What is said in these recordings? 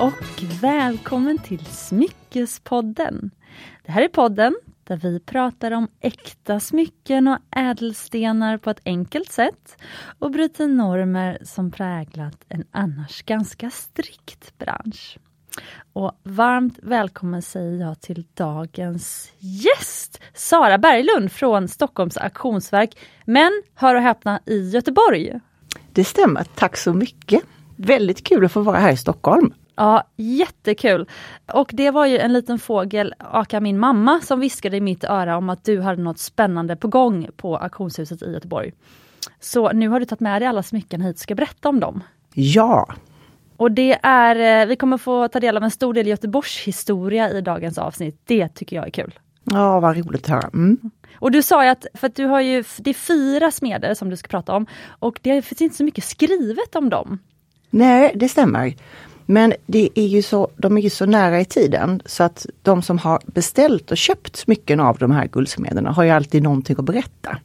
och välkommen till Smyckespodden. Det här är podden där vi pratar om äkta smycken och ädelstenar på ett enkelt sätt och bryter normer som präglat en annars ganska strikt bransch. Och varmt välkommen säger jag till dagens gäst, Sara Berglund från Stockholms auktionsverk, men hör och häpna i Göteborg. Det stämmer, tack så mycket! Väldigt kul att få vara här i Stockholm. Ja, jättekul! Och det var ju en liten fågel, aka min mamma, som viskade i mitt öra om att du hade något spännande på gång på auktionshuset i Göteborg. Så nu har du tagit med dig alla smycken hit ska berätta om dem. Ja! Och det är, eh, vi kommer få ta del av en stor del Göteborgs historia i dagens avsnitt. Det tycker jag är kul. Ja, vad roligt höra. Mm. Och du sa ju att, för att du har ju, det är fyra smeder som du ska prata om och det finns inte så mycket skrivet om dem. Nej, det stämmer. Men det är ju så, de är ju så nära i tiden så att de som har beställt och köpt smycken av de här guldsmederna har ju alltid någonting att berätta.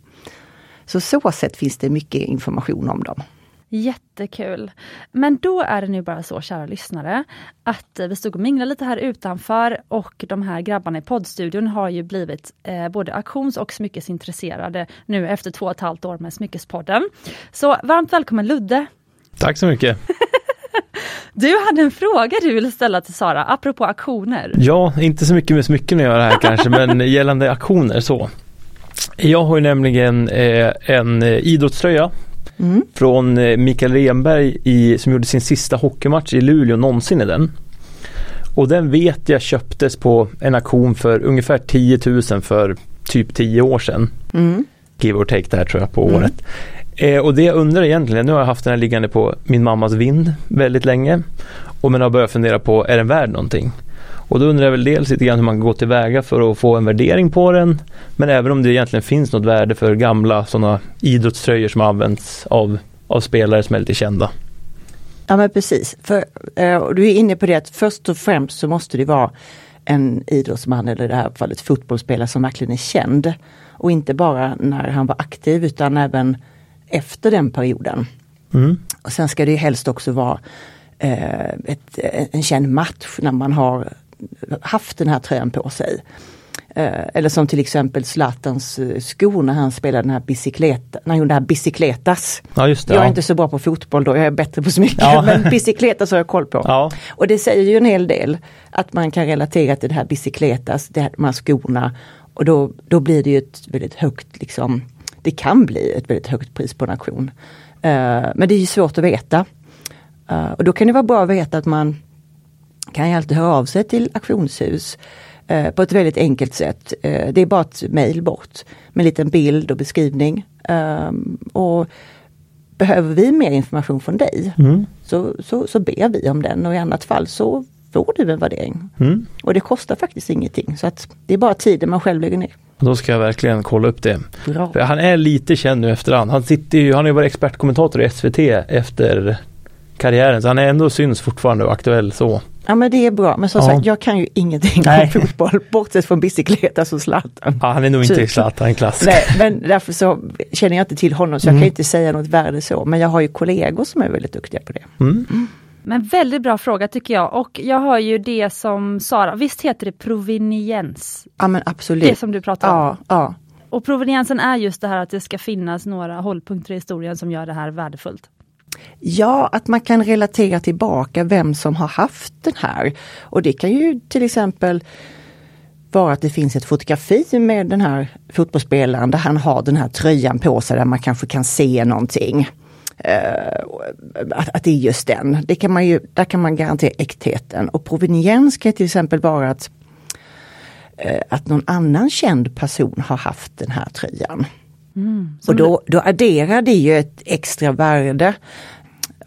Så så sätt finns det mycket information om dem. Jättekul! Men då är det nu bara så, kära lyssnare, att vi stod och minglade lite här utanför och de här grabbarna i poddstudion har ju blivit eh, både auktions och smyckesintresserade nu efter två och ett halvt år med Smyckespodden. Så varmt välkommen Ludde! Tack så mycket! Du hade en fråga du ville ställa till Sara, apropå auktioner. Ja, inte så mycket med smycken att göra här kanske, men gällande auktioner så. Jag har ju nämligen eh, en eh, idrottströja mm. från eh, Mikael Renberg i, som gjorde sin sista hockeymatch i Luleå någonsin i den. Och den vet jag köptes på en auktion för ungefär 10 000 för typ 10 år sedan. Mm. Give or take där tror jag på mm. året. Eh, och det jag undrar egentligen, nu har jag haft den här liggande på min mammas vind väldigt länge. Och men har börjat fundera på, är den värd någonting? Och då undrar jag väl dels lite grann hur man kan gå tillväga för att få en värdering på den. Men även om det egentligen finns något värde för gamla sådana idrottströjor som används av, av spelare som är lite kända. Ja men precis, för, eh, du är inne på det att först och främst så måste det vara en idrottsman eller i det här fallet fotbollsspelare som verkligen är känd. Och inte bara när han var aktiv utan även efter den perioden. Mm. Och sen ska det helst också vara eh, ett, en känd match när man har haft den här tröjan på sig. Eh, eller som till exempel Zlatans eh, skor när han spelade den här bicykleta, när han gjorde det här bicicletas. Ja, det, jag är ja. inte så bra på fotboll då, jag är bättre på smycken. Ja. Men bicicletas har jag koll på. Och det säger ju en hel del att man kan relatera till det här bicicletas, de här skorna. Och då, då blir det ju ett väldigt högt liksom det kan bli ett väldigt högt pris på en auktion. Uh, men det är svårt att veta. Uh, och då kan det vara bra att veta att man kan ju alltid höra av sig till auktionshus uh, på ett väldigt enkelt sätt. det är bara ett mail bort med en liten bild och beskrivning. och Behöver vi mer information från dig mm. så, så, så ber vi om den och i annat fall så får du en värdering. Mm. Och det kostar faktiskt ingenting så att det är bara tiden man själv lägger ner. Då ska jag verkligen kolla upp det. han är lite känd nu efterhand. Han, sitter ju, han har ju varit expertkommentator i SVT efter karriären så han är ändå syns fortfarande och aktuell så. Ja men det är bra, men som ja. sagt jag kan ju ingenting Nej. om fotboll bortsett från bicykletas och Zlatan. Ja, han är nog inte i Zlatan-klass. Nej, men därför så känner jag inte till honom så jag mm. kan inte säga något värde så. Men jag har ju kollegor som är väldigt duktiga på det. Mm. Mm. Men väldigt bra fråga tycker jag och jag har ju det som Sara, visst heter det proveniens? Ja men absolut. Det som du pratar om. Ja, ja. Och proveniensen är just det här att det ska finnas några hållpunkter i historien som gör det här värdefullt. Ja, att man kan relatera tillbaka vem som har haft den här. Och det kan ju till exempel vara att det finns ett fotografi med den här fotbollsspelaren där han har den här tröjan på sig där man kanske kan se någonting. Uh, att, att, det är just den. Det kan man ju, där kan man garantera äktheten. Och proveniens kan till exempel vara att, uh, att någon annan känd person har haft den här tröjan. Mm, och då, då adderar det ju ett extra värde.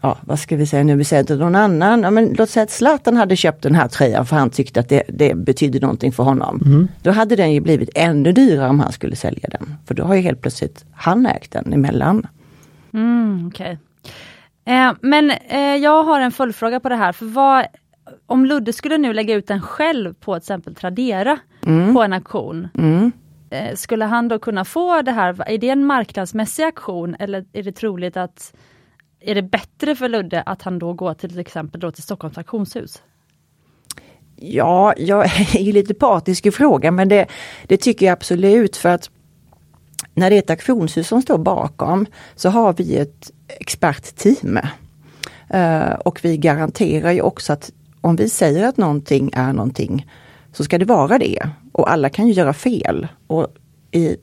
Ja, vad ska vi säga nu? Vi säger att någon annan, ja, men låt säga att Zlatan hade köpt den här tröjan för han tyckte att det, det betydde någonting för honom. Mm. Då hade den ju blivit ännu dyrare om han skulle sälja den. För då har ju helt plötsligt han ägt den emellan. Mm, okay. eh, men eh, jag har en följdfråga på det här. För vad, om Ludde skulle nu lägga ut den själv på till exempel Tradera mm. på en auktion. Mm. Eh, skulle han då kunna få det här, är det en marknadsmässig auktion eller är det troligt att är det bättre för Ludde att han då går till, till exempel då till Stockholms auktionshus? Ja, jag är ju lite partisk i frågan men det, det tycker jag absolut för att när det är ett auktionshus som står bakom så har vi ett expertteam. Uh, och vi garanterar ju också att om vi säger att någonting är någonting så ska det vara det. Och alla kan ju göra fel. Och i,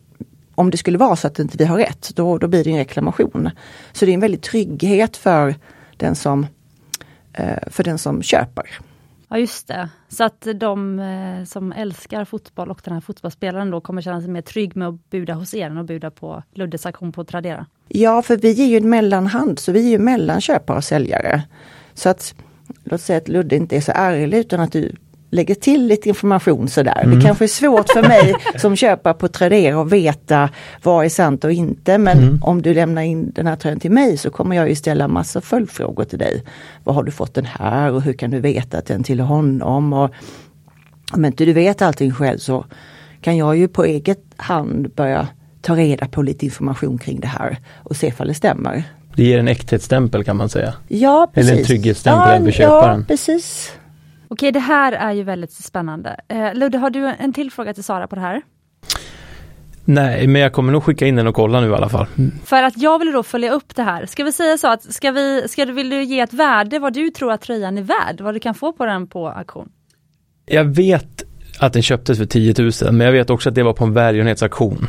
om det skulle vara så att inte vi har rätt, då, då blir det en reklamation. Så det är en väldig trygghet för den som, uh, för den som köper. Ja just det, så att de eh, som älskar fotboll och den här fotbollsspelaren då kommer känna sig mer trygg med att buda hos er än att buda på Luddes auktion på Tradera. Ja, för vi är ju en mellanhand, så vi är ju mellan köpare och säljare. Så att låt säga att Ludde inte är så ärlig utan att du lägger till lite information sådär. Mm. Det kanske är svårt för mig som köpare på Tradera att veta vad är sant och inte. Men mm. om du lämnar in den här tröjan till mig så kommer jag ju ställa massa följdfrågor till dig. Var har du fått den här och hur kan du veta att den tillhör honom? Och om inte du vet allting själv så kan jag ju på eget hand börja ta reda på lite information kring det här och se ifall det stämmer. Det ger en äkthetsstämpel kan man säga. Ja, precis. Eller en trygghetsstämpel ja, för köparen. Ja, precis. Okej, det här är ju väldigt spännande. Eh, Ludde, har du en till fråga till Sara på det här? Nej, men jag kommer nog skicka in den och kolla nu i alla fall. Mm. För att jag vill då följa upp det här. Ska vi säga så att, ska vi, ska du, vill du ge ett värde vad du tror att tröjan är värd? Vad du kan få på den på auktion? Jag vet att den köptes för 10 000, men jag vet också att det var på en välgörenhetsauktion.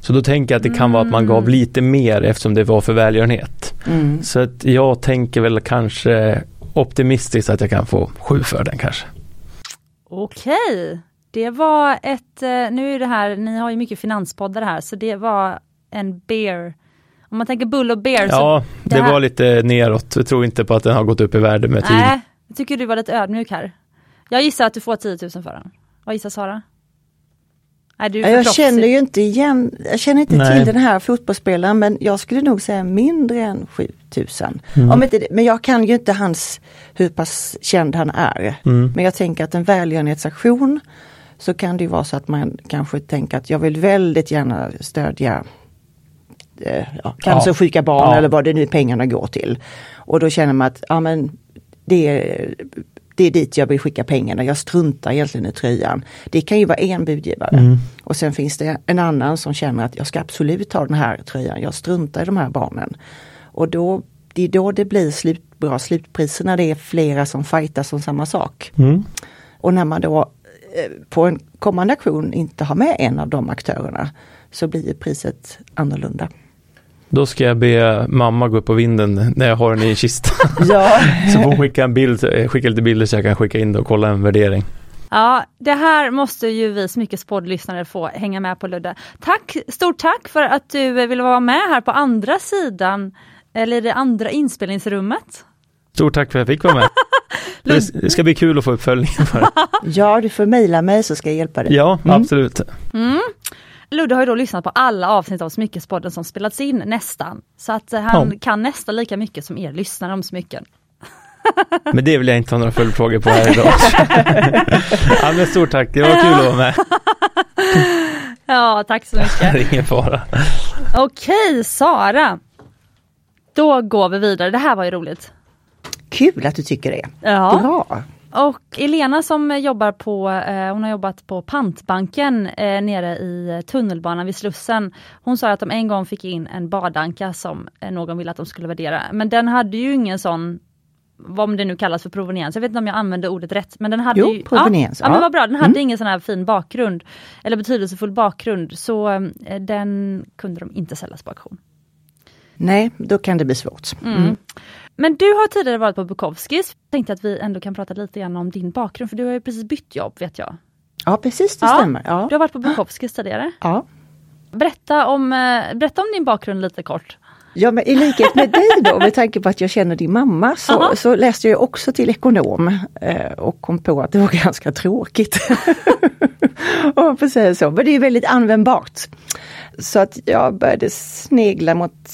Så då tänker jag att det kan mm. vara att man gav mm. lite mer eftersom det var för välgörenhet. Mm. Så att jag tänker väl kanske optimistiskt att jag kan få sju för den kanske. Okej, det var ett, eh, nu är det här, ni har ju mycket finanspoddar här, så det var en bear. Om man tänker bull och bear. Ja, det, det var lite neråt. Jag tror inte på att den har gått upp i värde med tiden. Nej, jag tycker du var lite ödmjuk här. Jag gissar att du får 10 000 för den. Vad gissar Sara? Är du jag känner ju inte igen, jag känner inte Nej. till den här fotbollsspelaren men jag skulle nog säga mindre än 7000. Mm. Om inte, men jag kan ju inte hans, hur pass känd han är. Mm. Men jag tänker att en välgörenhetsaktion så kan det vara så att man kanske tänker att jag vill väldigt gärna stödja eh, ja, cancersjuka ja. barn ja. eller vad det nu pengarna går till. Och då känner man att ja, men det är det är dit jag vill skicka pengarna. Jag struntar egentligen i tröjan. Det kan ju vara en budgivare. Mm. Och sen finns det en annan som känner att jag ska absolut ta den här tröjan. Jag struntar i de här barnen. Och då, det är då det blir slut, bra slutpriser när det är flera som fightas om samma sak. Mm. Och när man då eh, på en kommande aktion inte har med en av de aktörerna så blir priset annorlunda. Då ska jag be mamma gå upp på vinden när jag har den i en kista. Ja. så får hon skicka, en bild, skicka lite bilder så jag kan skicka in det och kolla en värdering. Ja, det här måste ju vi Smyckespodd-lyssnare få hänga med på Ludde. Tack, stort tack för att du ville vara med här på andra sidan, eller det andra inspelningsrummet. Stort tack för att jag fick vara med. det ska bli kul att få uppföljningen. För. ja, du får mejla mig så ska jag hjälpa dig. Ja, mm. absolut. Mm. Ludde har ju då lyssnat på alla avsnitt av Smyckespodden som spelats in, nästan. Så att eh, han ja. kan nästan lika mycket som er lyssnare om smycken. Men det vill jag inte ha några följdfrågor på här idag. ja, men stort tack, det var kul att vara med. ja, tack så mycket. Det är ingen fara. Okej, Sara. Då går vi vidare. Det här var ju roligt. Kul att du tycker det. Ja. Bra. Och Elena som jobbar på, eh, hon har jobbat på Pantbanken eh, nere i tunnelbanan vid Slussen. Hon sa att de en gång fick in en badanka som eh, någon ville att de skulle värdera. Men den hade ju ingen sån vad det nu kallas för proveniens. Jag vet inte om jag använde ordet rätt. Men den hade jo, ju, proveniens. Ja, ja, men vad bra, den hade mm. ingen sån här fin bakgrund. Eller betydelsefull bakgrund. Så eh, den kunde de inte säljas på auktion. Nej, då kan det bli svårt. Mm. Mm. Men du har tidigare varit på Bukowskis. Tänkte att vi ändå kan prata lite grann om din bakgrund, för du har ju precis bytt jobb vet jag. Ja precis, det ja, stämmer. Ja. Du har varit på Bukowskis tidigare. Ja. Berätta om, eh, berätta om din bakgrund lite kort. Ja men i likhet med dig då, med tanke på att jag känner din mamma, så, så läste jag också till ekonom eh, och kom på att det var ganska tråkigt. Man säga så, men det är väldigt användbart. Så att jag började snegla mot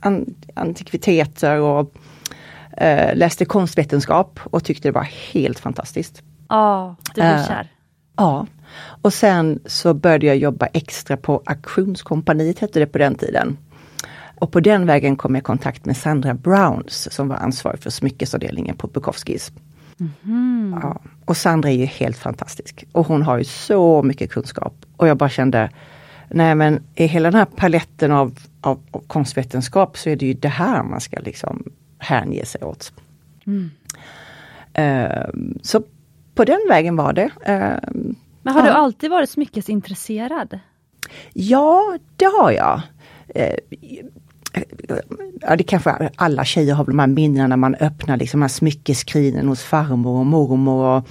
an antikviteter och eh, läste konstvetenskap och tyckte det var helt fantastiskt. Ja, du blev eh, kär? Ja. Och sen så började jag jobba extra på Auktionskompaniet hette det på den tiden. Och på den vägen kom jag i kontakt med Sandra Browns som var ansvarig för smyckesavdelningen på Bukowskis. Mm. Ja. och Sandra är ju helt fantastisk. Och hon har ju så mycket kunskap. Och jag bara kände, nej men i hela den här paletten av, av, av konstvetenskap så är det ju det här man ska liksom hänge sig åt. Mm. Uh, så på den vägen var det. Uh, men har ja. du alltid varit smyckesintresserad? Ja, det har jag. Uh, ja, det kanske alla tjejer har de här minnena när man öppnar liksom här smyckeskrinen hos farmor och mormor och,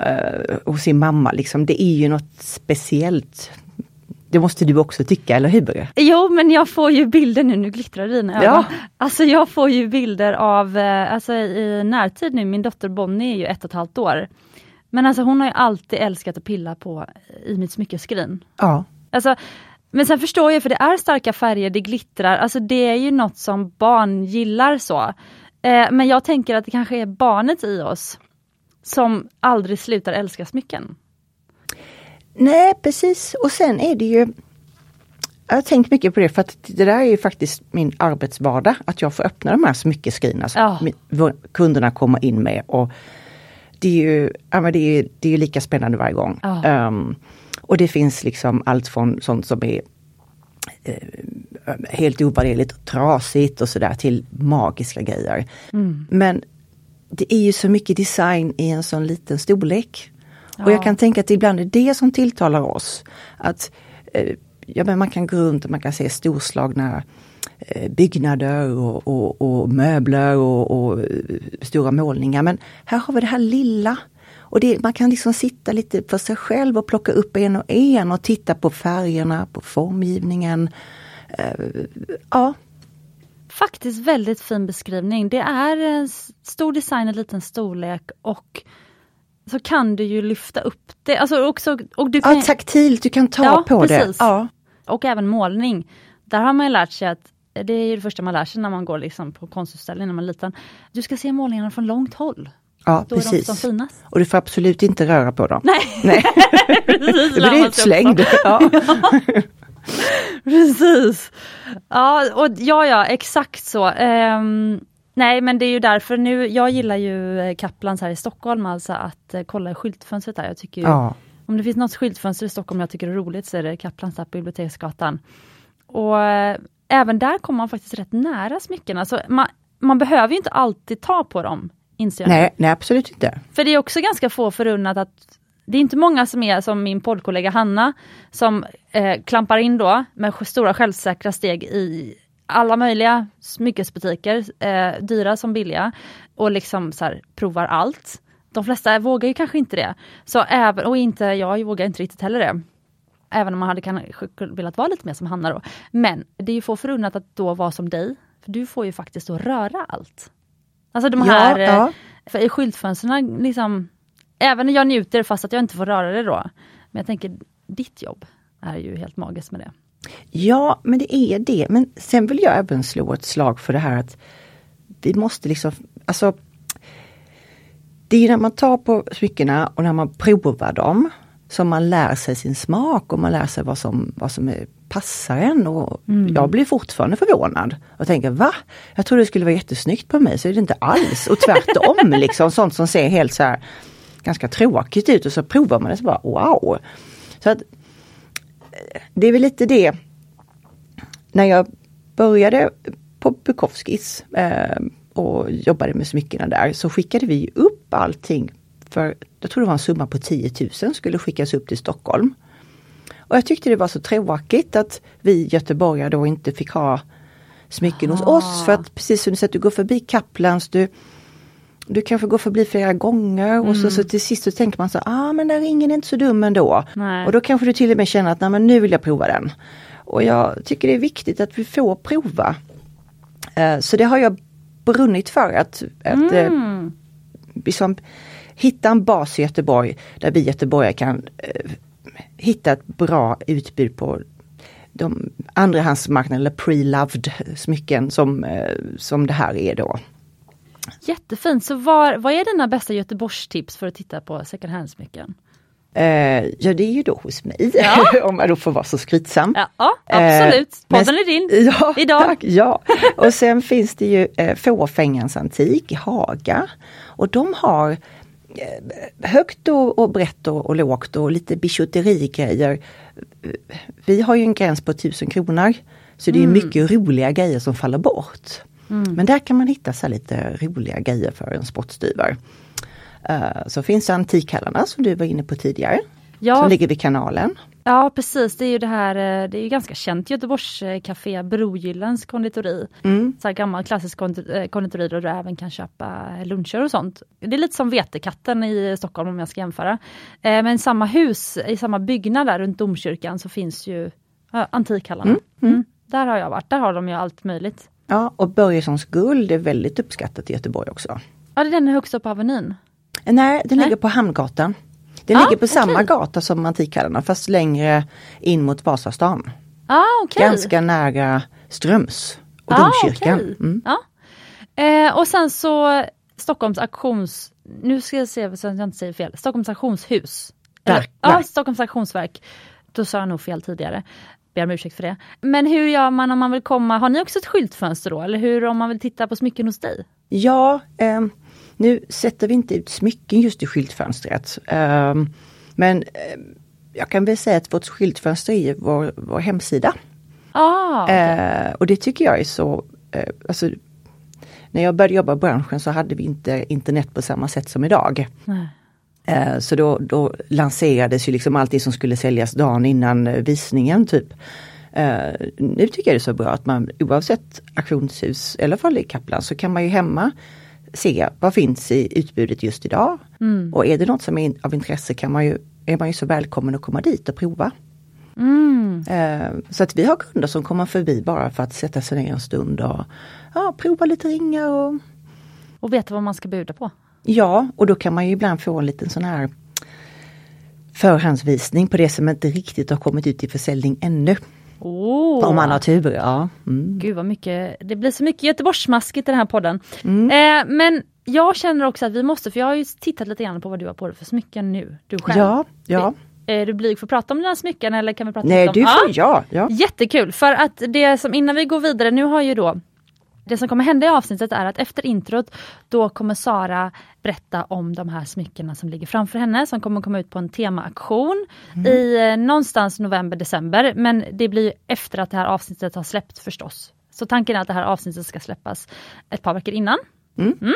uh, hos sin mamma. Liksom. Det är ju något speciellt. Det måste du också tycka, eller hur? Jo, men jag får ju bilder nu, nu glittrar dina ögon. Ja. Alltså jag får ju bilder av, eh, alltså i närtid nu, min dotter Bonnie är ju ett och ett halvt år. Men alltså hon har ju alltid älskat att pilla på i mitt smyckeskrin. Ja. Alltså, men sen förstår jag, för det är starka färger, det glittrar, alltså det är ju något som barn gillar så. Eh, men jag tänker att det kanske är barnet i oss som aldrig slutar älska smycken. Nej precis, och sen är det ju jag har tänkt mycket på det för att det där är ju faktiskt min arbetsvardag, att jag får öppna de här smyckeskrina som ja. kunderna kommer in med. Och det är ju ja, det är, det är lika spännande varje gång. Ja. Um, och det finns liksom allt från sånt som är eh, helt ovärderligt trasigt och sådär till magiska grejer. Mm. Men det är ju så mycket design i en sån liten storlek. Ja. Och jag kan tänka att ibland är det som tilltalar oss. Att eh, ja, men Man kan gå runt och man kan se storslagna eh, byggnader och, och, och möbler och, och, eh, stora målningar. Men här har vi det här lilla och det, man kan liksom sitta lite för sig själv och plocka upp en och en och titta på färgerna, på formgivningen. Ja. Faktiskt väldigt fin beskrivning. Det är stor design i liten storlek och så kan du ju lyfta upp det. Alltså också, och du kan, ja, taktilt, du kan ta ja, på precis. det. Ja. Och även målning. Där har man lärt sig att det är det första man lär sig när man går liksom på konstutställning när man är liten. Du ska se målningarna från långt håll. Ja, Då precis. är de som finast. Och du får absolut inte röra på dem. Nej, Nej. precis, du blir utslängd. Ja. precis. Ja, och ja, ja, exakt så. Um, nej, men det är ju därför nu, jag gillar ju Kaplans här i Stockholm, alltså att uh, kolla i skyltfönstret där. Jag tycker ju, ja. Om det finns något skyltfönster i Stockholm jag tycker är roligt så är det Kaplans där på Biblioteksgatan. Och uh, även där kommer man faktiskt rätt nära smyckena. Så man, man behöver inte alltid ta på dem inser jag. Nej, nej, absolut inte. För det är också ganska få förunnat att det är inte många som är som min poddkollega Hanna som eh, klampar in då med stora självsäkra steg i alla möjliga smyckesbutiker, eh, dyra som billiga, och liksom så här, provar allt. De flesta vågar ju kanske inte det. Så även, och inte, jag vågar inte riktigt heller det. Även om man hade kanske velat vara lite mer som Hanna då. Men det är ju få förunnat att då vara som dig. För du får ju faktiskt då röra allt. Alltså de här, ja, ja. Eh, för i skyltfönstren liksom, även när jag njuter fast att jag inte får röra det då. Men jag tänker, ditt jobb är ju helt magiskt med det. Ja, men det är det. Men sen vill jag även slå ett slag för det här att vi måste liksom, alltså det är när man tar på smyckena och när man provar dem som man lär sig sin smak och man lär sig vad som, vad som är passar en. Och mm. Jag blir fortfarande förvånad och tänker va? Jag trodde det skulle vara jättesnyggt på mig så är det inte alls. Och tvärtom liksom sånt som ser helt så här ganska tråkigt ut och så provar man det så bara wow. Så att Det är väl lite det. När jag började på Bukowskis eh, och jobbade med smyckena där så skickade vi upp allting för jag tror det var en summa på 10 000 skulle skickas upp till Stockholm. Och jag tyckte det var så tråkigt att vi göteborgare då inte fick ha smycken hos oss. För att precis som du säger, du går förbi Kaplans, du, du kanske går förbi flera gånger mm. och så, mm. så till sist så tänker man så ah men den ringen är inte så dum ändå. Nej. Och då kanske du till och med känner att nej men nu vill jag prova den. Och jag tycker det är viktigt att vi får prova. Uh, så det har jag brunnit för att, att eh, mm. uh, liksom, hitta en bas i Göteborg där vi göteborgare kan uh, hitta ett bra utbud på de andrahandsmarknaden eller pre-loved smycken som, eh, som det här är då. Jättefint! Så var, vad är dina bästa Göteborgstips för att titta på second hand-smycken? Uh, ja det är ju då hos mig, ja. om jag då får vara så skrytsam. Ja, absolut, uh, podden är din ja, idag. Tack, ja. Och sen finns det ju uh, Fåfängans antik i Haga. Och de har eh, högt och, och brett och, och lågt och lite bijouterigrejer. Vi har ju en gräns på 1000 kronor. Så det är mycket roliga grejer som faller bort. Men där kan man hitta så lite roliga grejer för en spottstyver. Uh, så finns Antikhallarna som du var inne på tidigare. Ja. Som ligger vid kanalen. Ja precis, det är ju det här, eh, det är ju ganska känt Göteborgscafé Brogyllens konditori. Mm. Så här gammal klassisk kondi- eh, konditori där du även kan köpa luncher och sånt. Det är lite som Vetekatten i Stockholm om jag ska jämföra. Eh, Men i samma hus, i samma byggnad där runt domkyrkan så finns ju Antikhallarna. Mm. Där har jag varit, där har de ju allt möjligt. Ja, och Börjessons guld är väldigt uppskattat i Göteborg också. Ja det är den högst upp på Avenyn. Nej, den Nej. ligger på Hamngatan. Den Ah, ligger på samma okej. gata som Antikhallarna fast längre in mot Vasastan. Ah, okej. Ganska nära Ströms och Ah, domkyrkan. okej. Mm. Ja. Eh, och sen så Stockholms auktions, nu ska jag se så jag inte säger fel, Stockholms auktionshus. Eller, Verk, ja, verk. Stockholms auktionsverk. Då sa jag nog fel tidigare. Ber om ursäkt för det. Men hur gör man om man vill komma, har ni också ett skyltfönster då? Eller hur om man vill titta på smycken hos dig? Ja, ehm, nu sätter vi inte ut smycken just i skyltfönstret. Ehm, men ehm, jag kan väl säga att vårt skyltfönster är vår, vår hemsida. Ah, Eh, och det tycker jag är så, eh, alltså, när jag började jobba i branschen så hade vi inte internet på samma sätt som idag. nej. Eh, så då, då lanserades ju liksom allt det som skulle säljas dagen innan eh, visningen typ. Eh, nu tycker jag det är så bra att man oavsett auktionshus eller fall i Kaplan så kan man ju hemma se vad finns i utbudet just idag. Och är det något som är av intresse kan man ju, är man ju så välkommen att komma dit och prova. Mm. Så att vi har kunder som kommer förbi bara för att sätta sig ner en stund och ja, prova lite ringar. Och, Och veta vad man ska buda på. Ja, och då kan man ju ibland få en liten sån här förhandsvisning på det som inte riktigt har kommit ut i försäljning ännu. Oh. Om man har tur, ja. Mm. Gud vad mycket, det blir så mycket Göteborgssmaskigt i den här podden. Mm. Eh, men jag känner också att vi måste, för jag har ju tittat lite grann på vad du har på dig för smycken nu, du själv. Ja, ja. Är du blyg för att prata om dina smycken eller kan vi prata Nej, om... du får, ja, ja. Jättekul, för att det som innan vi går vidare, nu har ju då det som kommer hända i avsnittet är att efter introt då kommer Sara berätta om de här smyckena som ligger framför henne som kommer komma ut på en temaaktion i eh, någonstans november-december. Men det blir efter att det här avsnittet har släppts förstås. Så tanken är att det här avsnittet ska släppas ett par veckor innan. Mm.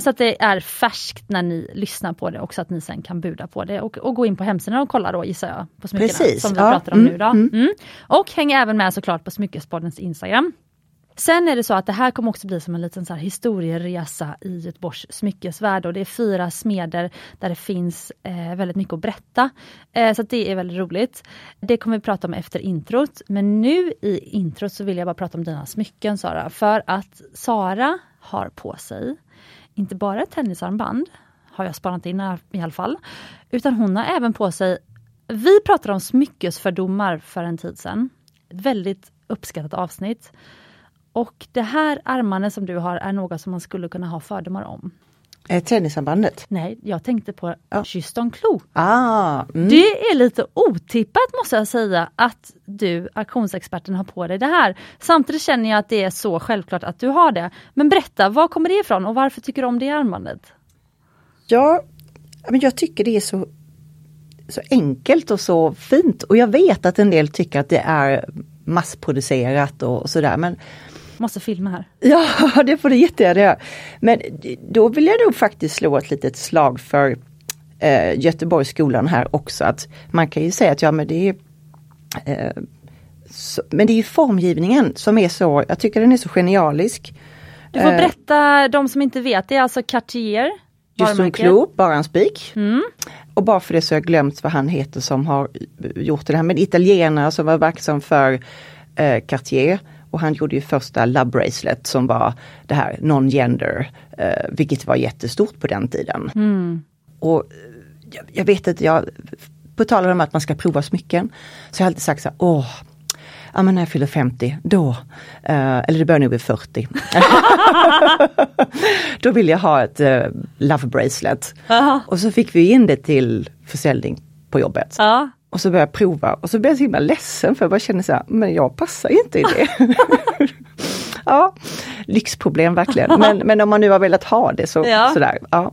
Så att det är färskt när ni lyssnar på det och så att ni sen kan buda på det och, och gå in på hemsidan och kolla då gissar jag på smyckena Precis, som vi ja, pratar om mm, nu. Då. Mm. Och häng även med såklart på Smyckespoddens Instagram. Sen är det så att det här kommer också bli som en liten så här historieresa i Göteborgs smyckesvärld och det är fyra smeder där det finns eh, väldigt mycket att berätta. Eh, så att det är väldigt roligt. Det kommer vi prata om efter introt. Men nu i introt så vill jag bara prata om dina smycken Sara. För att Sara har på sig inte bara ett tennisarmband, har jag spanat in här i alla fall, utan hon har även på sig vi pratade om smyckesfördomar för en tid sedan. Ett väldigt uppskattat avsnitt. Och det här armbandet som du har är något som man skulle kunna ha fördomar om. Eh, Tennisarmbandet. Nej, jag tänkte på Ja. Kyss Klo. Ah, mm. Det är lite otippat måste jag säga att du, auktionsexperten, har på dig det här. Samtidigt känner jag att det är så självklart att du har det. Men berätta, var kommer det ifrån och varför tycker du om det armbandet? Ja, men jag tycker det är så, så enkelt och så fint. Och jag vet att en del tycker att det är massproducerat och sådär. Men Måste filma här. ja, det får du jättegärna göra. Men då vill jag nog faktiskt slå ett litet slag för eh, Göteborgsskolan här också. Att man kan ju säga att ja men det är eh, så, men det är ju formgivningen som är så, jag tycker den är så genialisk. Du får Eh, berätta, de som inte vet, det är alltså Cartier. Just en klo, bara en spik. Mm. Och bara för det så har jag glömt vad han heter som har gjort det här. Men italienare som var verksam för eh, Cartier. Och han gjorde ju första Love Bracelet som var det här non-gender. Eh, vilket var jättestort på den tiden. Och eh, jag, jag vet att jag, på tal om att man ska prova smycken. Så jag har alltid sagt så här, åh, ja men när jag fyller 50, då, eh, eller det börjar nog vid 40. då vill jag ha ett eh, Love Bracelet. Aha. Och så fick vi in det till försäljning på jobbet. Ja. Och så började jag prova och så blev jag så himla ledsen för jag bara kände så här, men jag passar ju inte i det. ja, lyxproblem verkligen. Men, men om man nu har velat ha det så Ja. sådär. Ja.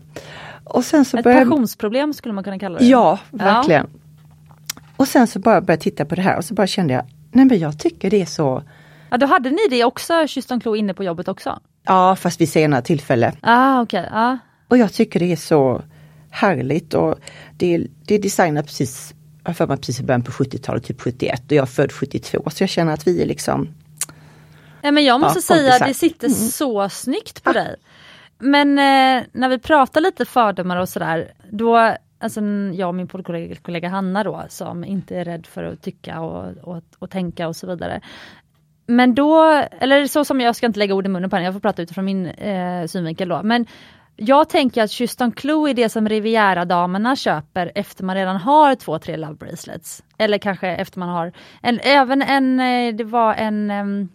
Och sen så Ett började passionsproblem skulle man kunna kalla det. Ja, verkligen. Och sen så bara började jag titta på det här och så bara kände jag, nej men jag tycker det är så, Ja, då hade ni det också, Kyss Klo inne på jobbet också? ja fast vid senare tillfälle. Ah, okej. Ja. Och jag tycker det är så härligt och det är, det är designat precis, jag för mig precis i början på 70-talet, typ 71 och jag är född 72 så jag känner att vi är liksom Nej, men jag måste Ja, säga kompisar. det sitter så snyggt på dig. Men eh, när vi pratar lite fördomar och sådär, då, alltså jag och min poddkollega kollega Hanna då, som inte är rädd för att tycka och, och, och tänka och så vidare. Men då, eller så som jag ska inte lägga ord i munnen på henne, jag får prata utifrån min eh, synvinkel då. Men jag tänker att Kyss Clue är det som Riviera-damerna köper efter man redan har två, tre love bracelets. Eller kanske efter man har, en, även en, eh, det var en um,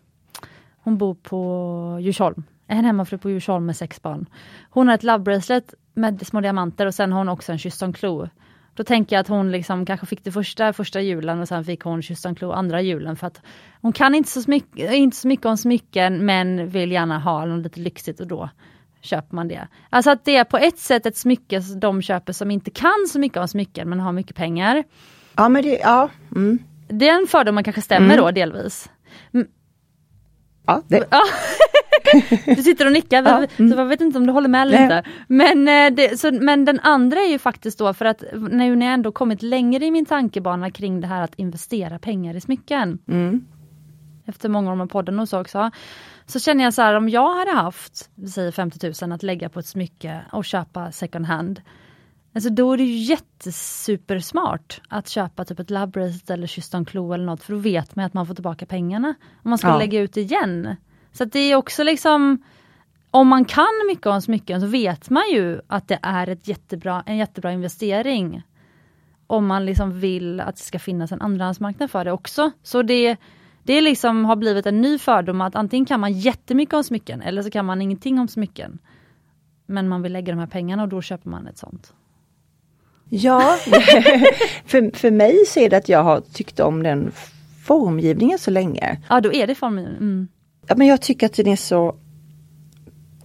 hon bor på Djursholm. En hemmafru på Djursholm med sex barn. Hon har ett love bracelet med små diamanter och sen har hon också en Kyss Clue. Då tänker jag att hon liksom kanske fick det första första julen och sen fick hon Kyss Clue andra julen för att hon kan inte så, mycket, inte så mycket om smycken men vill gärna ha något lite lyxigt och då köper man det. Alltså att det är på ett sätt ett smycke som de köper som inte kan så mycket om smycken men har mycket pengar. Ja men det, ja. Mm. Den fördomen kanske stämmer då delvis. ja det. Du sitter och nickar, Ja, så jag vet inte om du håller med eller Nej. inte. Men, eh, det, så, men den andra är ju faktiskt då för att nu när jag ändå kommit längre i min tankebana kring det här att investera pengar i smycken. mm. Efter många år med podden och så också. Så känner jag så här om jag hade haft, vi säger 50 000 att lägga på ett smycke och köpa second hand. Alltså då är det ju jättesupersmart att köpa typ ett love bracelet eller Kyss Klo eller något för då vet man att man får tillbaka pengarna. Om man ska Ja. lägga ut igen. Så det är också liksom om man kan mycket om smycken så vet man ju att det är ett jättebra, en jättebra investering. Om man liksom vill att det ska finnas en andrahandsmarknad för det också. Så det, det liksom har blivit en ny fördom att antingen kan man jättemycket om smycken eller så kan man ingenting om smycken. Men man vill lägga de här pengarna och då köper man ett sånt. Ja, för, för mig så är det att jag har tyckt om den formgivningen så länge. Ja då är det formen. Mm. Ja, men jag tycker att den är så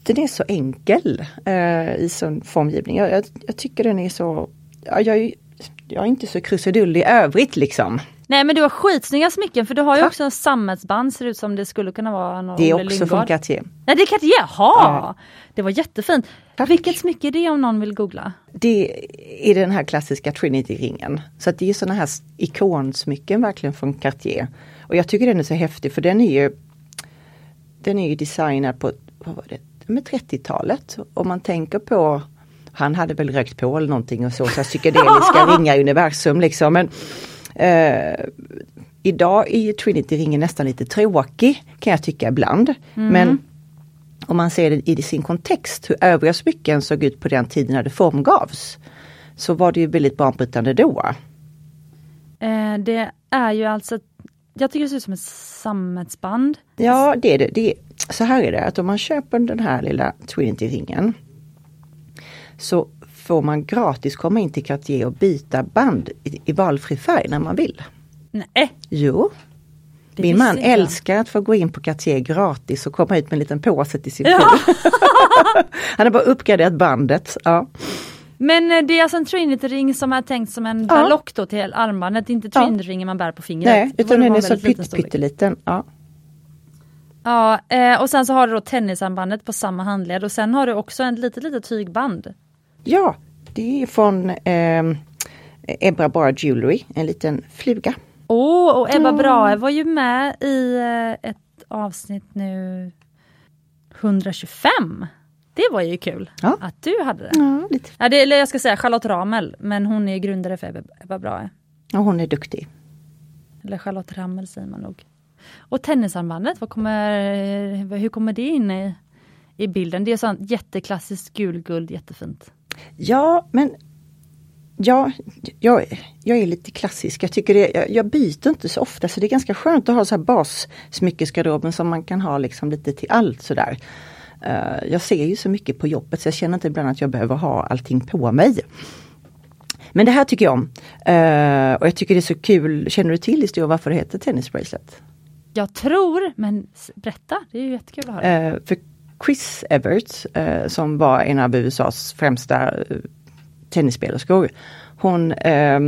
den är så enkel eh, i sin formgivning. Jag, jag, jag tycker den är så, ja, jag, är- jag är inte så krusidull i övrigt liksom. Nej men du har skitsnygga smycken för du har ju Tack. också en sammetsband ser ut som det skulle kunna vara någon Det är också från Cartier. Nej det kan inte, jaha! Ja. Det var jättefint. Tack. Vilket smycke är det om någon vill googla? Det är den här klassiska Trinity-ringen. Så att det är sådana här ikonsmycken verkligen från Cartier. Och jag tycker den är så häftig för den är ju Den är ju designad på vad var det, med 30-talet. Om man tänker på Han hade väl rökt på eller någonting och så, så psykedeliska ringar i universum liksom. Men, eh, idag är ju Trinity-ringen nästan lite tråkig kan jag tycka ibland. Men om man ser det i sin kontext, hur övriga smycken såg ut på den tiden när det formgavs. Så var det ju väldigt banbrytande då. Eh, det är ju alltså, jag tycker det ser ut som ett sammetsband. Ja, det är det. det är, så här är det att om man köper den här lilla Trinity-ringen så får man gratis komma in till Cartier och byta band i, i valfri färg när man vill. Nej, Jo, det min man älskar att få gå in på Cartier gratis och komma ut med en liten påse till sin Ja. Han har bara uppgraderat bandet. Ja. Men eh, det är alltså en Trinity-ring som är tänkt som en Ja. berlock då till armbandet, inte. Trinity-ringen man bär på fingret. Nej, utan den är så pytt, pytteliten. Ja. Ja, eh, och sen så har du då tennisarmbandet på samma handled och sen har du också ett litet litet tygband. Ja, det är från eh, Ebra Bar Jewelry, en liten fluga. Åh, och Ebba Brahe var ju med i eh, ett avsnitt nu 125. Det var ju kul Ja. att du hade det. Ja, lite. Ja, det eller jag ska säga Charlotte Ramel, men hon är grundare för Ebba, Ebba Brahe. Ja, hon är duktig. Eller Charlotte Ramel säger man nog. Och tennisarmbandet, vad kommer, hur kommer det in i, i bilden? Det är sånt jätteklassiskt gulguld, jättefint. Ja, men ja, jag, jag är lite klassisk. Jag, tycker det, jag, jag byter inte så ofta så det är ganska skönt att ha så här bassmyckesgarderoben som man kan ha liksom lite till allt sådär. Uh, jag ser ju så mycket på jobbet så jag känner inte ibland att jag behöver ha allting på mig. Men det här tycker jag om. Eh, och jag tycker det är så kul. Känner du till historien varför det heter tennisbracelet? Jag tror, men berätta, det är ju jättekul att höra. Eh, för Chris Evert, eh, som var en av USAs främsta eh, tennisspelerskor. Hon, eh,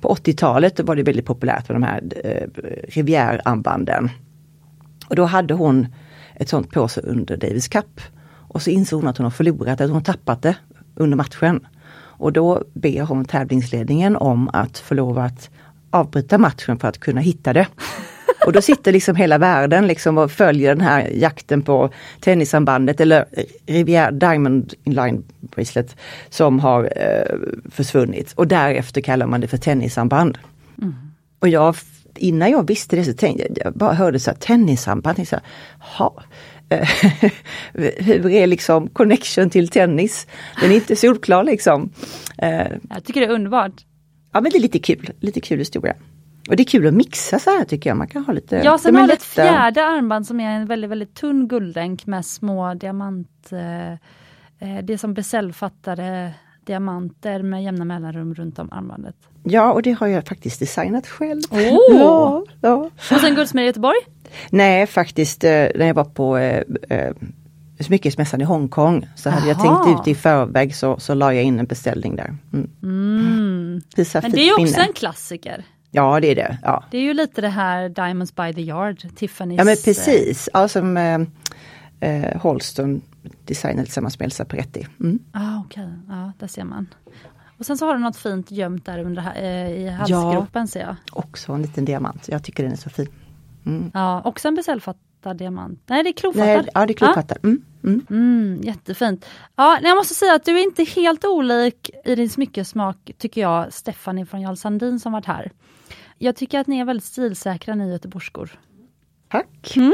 på 80-talet var det väldigt populärt med de här eh, Rivière-armbanden. Och då hade hon ett sånt på sig under Davis Cup. Och så insåg hon att hon har förlorat, att hon tappat det under matchen. Och då ber hon tävlingsledningen om att få lov att avbryta matchen för att kunna hitta det. Och då sitter liksom hela världen liksom och följer den här jakten på tennissambandet eller Rivière Diamond Line Bracelet som har eh, försvunnit. Och därefter kallar man det för tennissamband. Mm. Och jag, innan jag visste det så tänkte jag, jag bara hörde så här tennissamband. Så här, hur är liksom connection till tennis? Den är inte solklar liksom. Eh, jag tycker det är underbart. Ja men det är lite kul, lite kul historia. Och det är kul att mixa så här tycker jag. Man kan ha lite... Ja, sen har vi ett fjärde armband som är en väldigt, väldigt tunn guldlänk med små diamant... Eh, eh det som besällfattade diamanter med jämna mellanrum runt om armbandet. Ja, och det har jag faktiskt designat själv. Oh. Ja, ja. Och sen guldsmed i Göteborg? Nej, faktiskt eh, när jag var på eh, eh, smyckesmässan i Hongkong så hade Aha. jag tänkt ut i förväg så, så la jag in en beställning där. Mm. Mm. Men det är också minne. en klassiker. Ja det är det. Ja. Det är ju lite det här Diamonds by the Yard, Tiffany's. Ja men precis, ja, som eh, eh, Holston designade tillsammans med Elsa Peretti. Mm. Ah, Okej, okay. ja där ser man. Och sen så har du något fint gömt där under eh, i halsgropen ja, ser jag. Också en liten diamant, jag tycker den är så fin. Mm. Ja, också en besällfattad diamant. Nej det är klofattad. Nej, ja det är klofattad. Ah? Mm. Mm. Mm, jättefint. Ja, jag måste säga att du är inte helt olik i din smyckesmak tycker jag, Stephanie från Jarl Sandin som varit här. Jag tycker att ni är väldigt stilsäkra ni göteborgskor. Tack! Mm.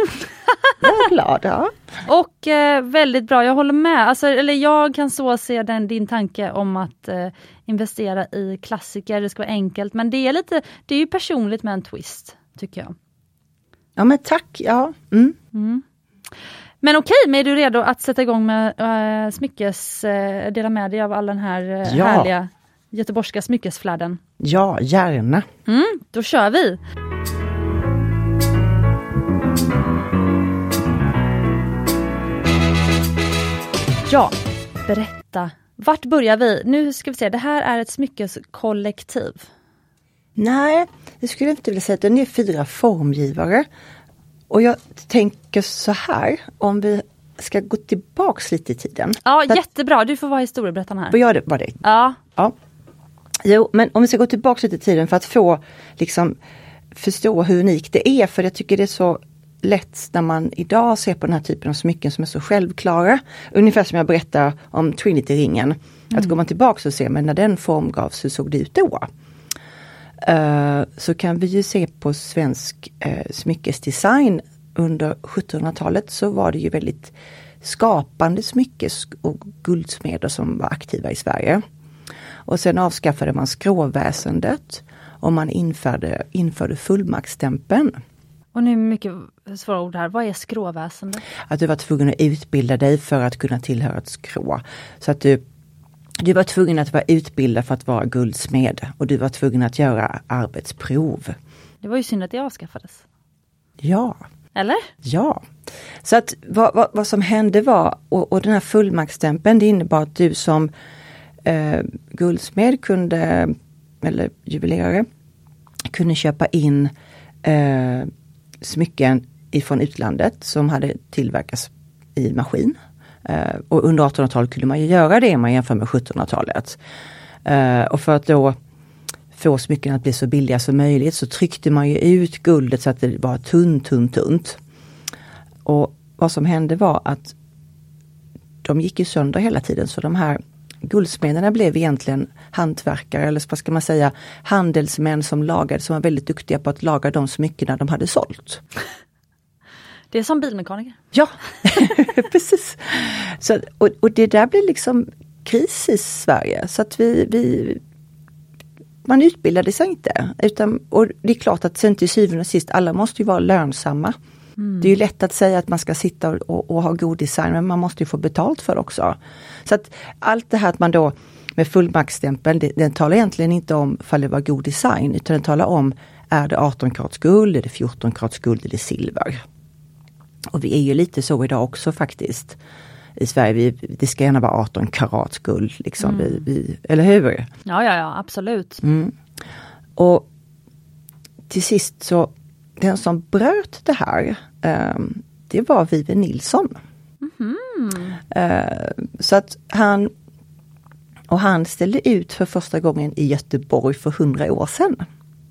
jag är glad. Ja. Och eh, väldigt bra, jag håller med. Alltså, eller jag kan så se den, din tanke om att eh, investera i klassiker, det ska vara enkelt. Men det är lite, det är ju personligt med en twist, tycker jag. Ja men tack, ja. Mm. Mm. Men okej, men är du redo att sätta igång med äh, smyckes, äh, dela med dig av all den här äh, ja. härliga göteborgska smyckesfladden? Ja, gärna. Mm, då kör vi! Ja, berätta. Vart börjar vi? Nu ska vi se, det här är ett smyckeskollektiv. Nej, det skulle jag inte vilja säga. Den är fyra formgivare. Och jag tänker så här, om vi ska gå tillbaks lite i tiden. Ja, jättebra. Du får vara historieberättaren här. Får jag det? Var det? Ja. ja. Jo, men om vi ska gå tillbaks lite i tiden för att få liksom förstå hur unikt det är, för jag tycker det är så lätt när man idag ser på den här typen av smycken som är så självklara. Ungefär som jag berättar om Trinity-ringen. Mm. Att går man tillbaks och ser, men när den formgavs, hur såg det ut då? Uh, så kan vi ju se på svensk uh, smyckesdesign under 1700-talet så var det ju väldigt skapande smyckes och guldsmeder som var aktiva i Sverige. Och sen avskaffade man skråväsendet och man införde, införde fullmaktsstämpeln. Och nu mycket svåra ord här. Vad är skråväsendet? Att du var tvungen att utbilda dig för att kunna tillhöra ett skrå. Så att du, du var tvungen att vara utbildad för att vara guldsmed och du var tvungen att göra arbetsprov. Det var ju synd att det avskaffades. Ja. Eller? Ja. Så att vad, vad, vad som hände var, och, och den här fullmaktsstämpeln det innebar att du som eh, guldsmed kunde, eller juvelerare, kunde köpa in eh, smycken ifrån utlandet som hade tillverkats i maskin. Eh, och under 1800-talet kunde man ju göra det om man jämför med 1700-talet. Eh, och för att då få smycken att bli så billiga som möjligt så tryckte man ju ut guldet så att det var tunt, tunt, tunt. Och vad som hände var att de gick ju sönder hela tiden så de här guldsmederna blev egentligen hantverkare eller vad ska man säga handelsmän som lagade, som var väldigt duktiga på att laga de smyckena de hade sålt. Det är som bilmekaniker. Ja, precis. Så, och, och, det där blir liksom kris i Sverige så att vi, vi man utbildade sig inte. Utan, och det är klart att sen till syvende och sist, alla måste ju vara lönsamma. Mm. Det är lätt att säga att man ska sitta och, och, ha god design men man måste få betalt för också. Så att allt det här att man då med fullmaktsstämpeln, det, den talar egentligen inte om ifall det var god design utan den talar om är det 18 karats guld, är det 14 karats guld eller silver. Och vi är ju lite så idag också faktiskt. i Sverige. Vi, det ska gärna vara 18 karats guld, liksom. Vi, vi, eller hur? Ja, ja, ja absolut. Mm. Och till sist så, den som bröt det här, det var Vive Nilsson. Mm. Så att han och han ställde ut för första gången i Göteborg för hundra år sedan.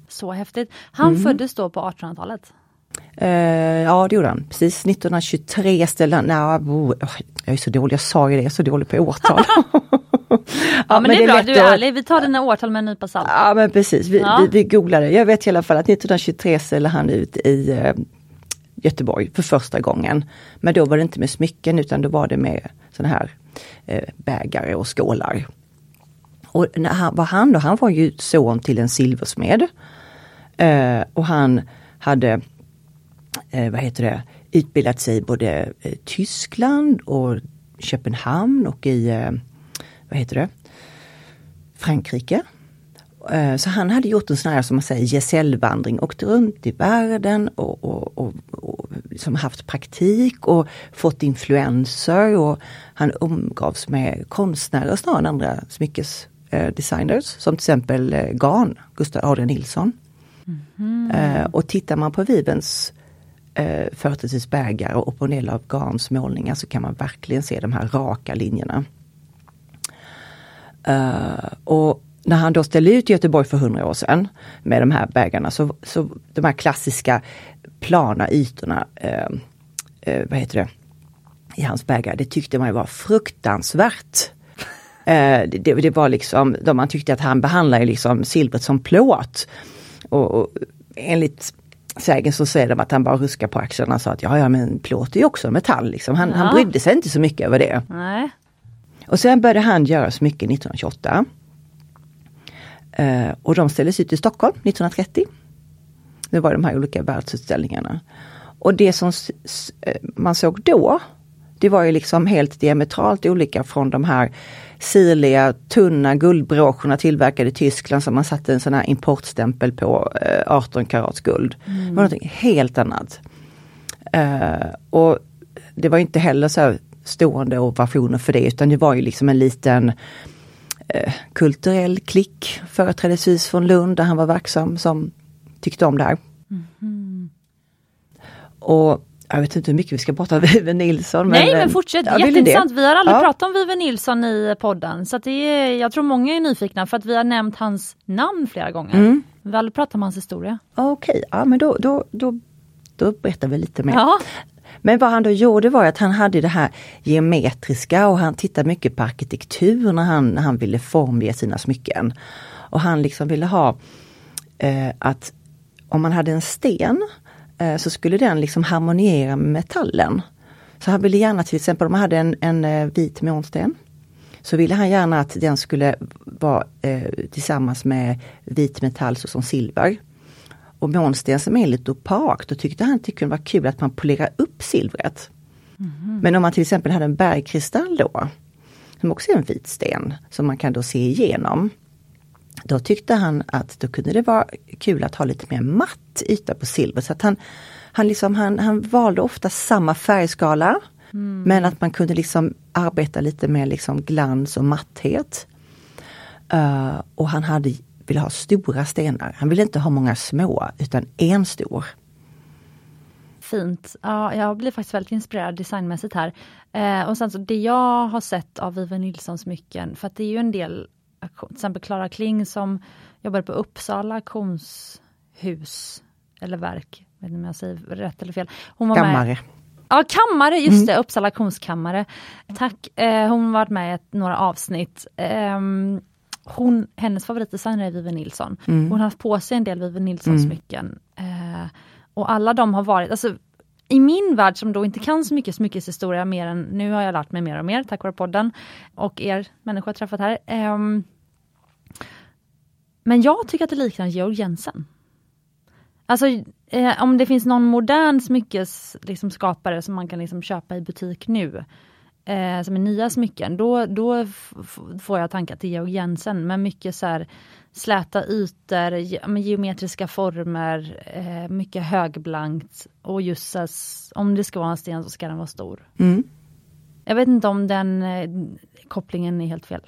Så häftigt. Han Mm. föddes då på 1800-talet. Eh, ja det gjorde han, precis 1923 ställde han, nej, oh, jag är så dålig, jag sa ju det, jag är så dålig på årtal. Ja, men, det är bra, lätt du är ärlig. Vi tar dina årtal med en nypa salt. Ja men precis, vi, Ja. vi, vi googlade. Jag vet i alla fall att 1923 ställde han ut i eh, Göteborg för första gången. Men då var det inte med smycken utan då var det med sådana här eh, bägare och skålar. Och när han, var han då? Han var ju son till en silversmed. Eh, och han hade, eh, vad heter det, utbildat sig i både eh, Tyskland och Köpenhamn och i, eh, vad heter det, Frankrike. Eh, Så han hade gjort en sån här som man säger gesällvandring, åkt runt i världen och, och, och, och liksom haft praktik och fått influenser och han umgavs med konstnärer snarare än andra smyckesdesigners som till exempel eh, Gahn, Gustav Adrian Nilsson. Eh, Och tittar man på Vivens eh, förtidsbägare och på en del av Gahns målningar så kan man verkligen se de här raka linjerna. Eh, och när han då ställde ut Göteborg för hundra år sedan med de här bägarna så, så de här klassiska plana ytorna, eh, eh, vad heter det, i hans bägare, det tyckte man var fruktansvärt. Eh, det, det, det var liksom, de man tyckte att han behandlade liksom silvret som plåt. Och, och enligt sägen så säger de att han bara ruskar på axlarna och sa att ja, ja men plåt är ju också metall. Liksom. Han, Ja. han brydde sig inte så mycket över det. Nej. Och sen började han göra smycken 1928. Eh, och de ställdes ut i Stockholm 1930. Det var de här olika världsutställningarna. Och det som eh, man såg då, det var ju liksom helt diametralt olika från de här sirliga, tunna guldbroscherna tillverkade i Tyskland som man satte en sån här importstämpel på, eh, 18 karats guld. Det var någonting helt annat. Eh, och det var inte heller så stående ovationer för det utan det var ju liksom en liten eh, kulturell klick företrädesvis från Lund där han var verksam som tyckte om det här. Och jag vet inte hur mycket vi ska prata om Vive Nilsson. Nej men eh, fortsätt, ja, jätteintressant. Vi har aldrig Ja. pratat om Vive Nilsson i podden. Så det är, jag tror många är nyfikna för att vi har nämnt hans namn flera gånger. Mm. Vi har aldrig pratat om hans historia. Okej, ja men då, då, då, då berättar vi lite mer. Ja, men vad han då gjorde var att han hade det här geometriska och han tittade mycket på arkitektur när han, när han ville formge sina smycken. Och han liksom ville ha eh, att om man hade en sten eh, så skulle den liksom harmoniera med metallen. Så han ville gärna till exempel om man hade en, en eh, vit månsten så ville han gärna att den skulle vara eh, tillsammans med vit metall såsom silver. Och månsten som är lite opak, då tyckte han att det kunde vara kul att man polerar upp silvret. Men om man till exempel hade en bergkristall då, som också är en vit sten, som man kan då se igenom. Då tyckte han att då kunde det vara kul att ha lite mer matt yta på silver. Så att han, han, liksom, han, han valde ofta samma färgskala. Men att man kunde liksom arbeta lite med liksom glans och matthet. Eh, och han hade, ville ha stora stenar. Han ville inte ha många små utan en stor. fint. Ja, jag blir faktiskt väldigt inspirerad designmässigt här. Eh, och sen så det jag har sett av Vive Nilssons smycken, för att det är ju en del, till exempel Klara Kling som jobbade på Uppsala auktionshus, eller verk, jag vet inte om jag säger rätt eller fel. Hon var med, Kammare. Ja, kammare, just det, Uppsala auktionskammare. Tack, eh, hon har varit med i några avsnitt. Ehm, hon, hennes favoritdesigner är Vive Nilsson. Hon har haft på sig en del Vive Nilsson-smycken. Eh, och alla de har varit, alltså i min värld som då inte kan så mycket smyckeshistoria mer än, nu har jag lärt mig mer och mer tack vare podden och er människor jag träffat här. Ehm, men jag tycker att det liknar Georg Jensen. Alltså eh, om det finns någon modern smyckesskapare liksom, skapare som man kan liksom, köpa i butik nu, eh, som är nya smycken, då, då får jag tankar till Georg Jensen med mycket så här, släta ytor, ge, geometriska former, eh, mycket högblankt och just här, om det ska vara en sten så ska den vara stor. Mm. Jag vet inte om den eh, kopplingen är helt fel.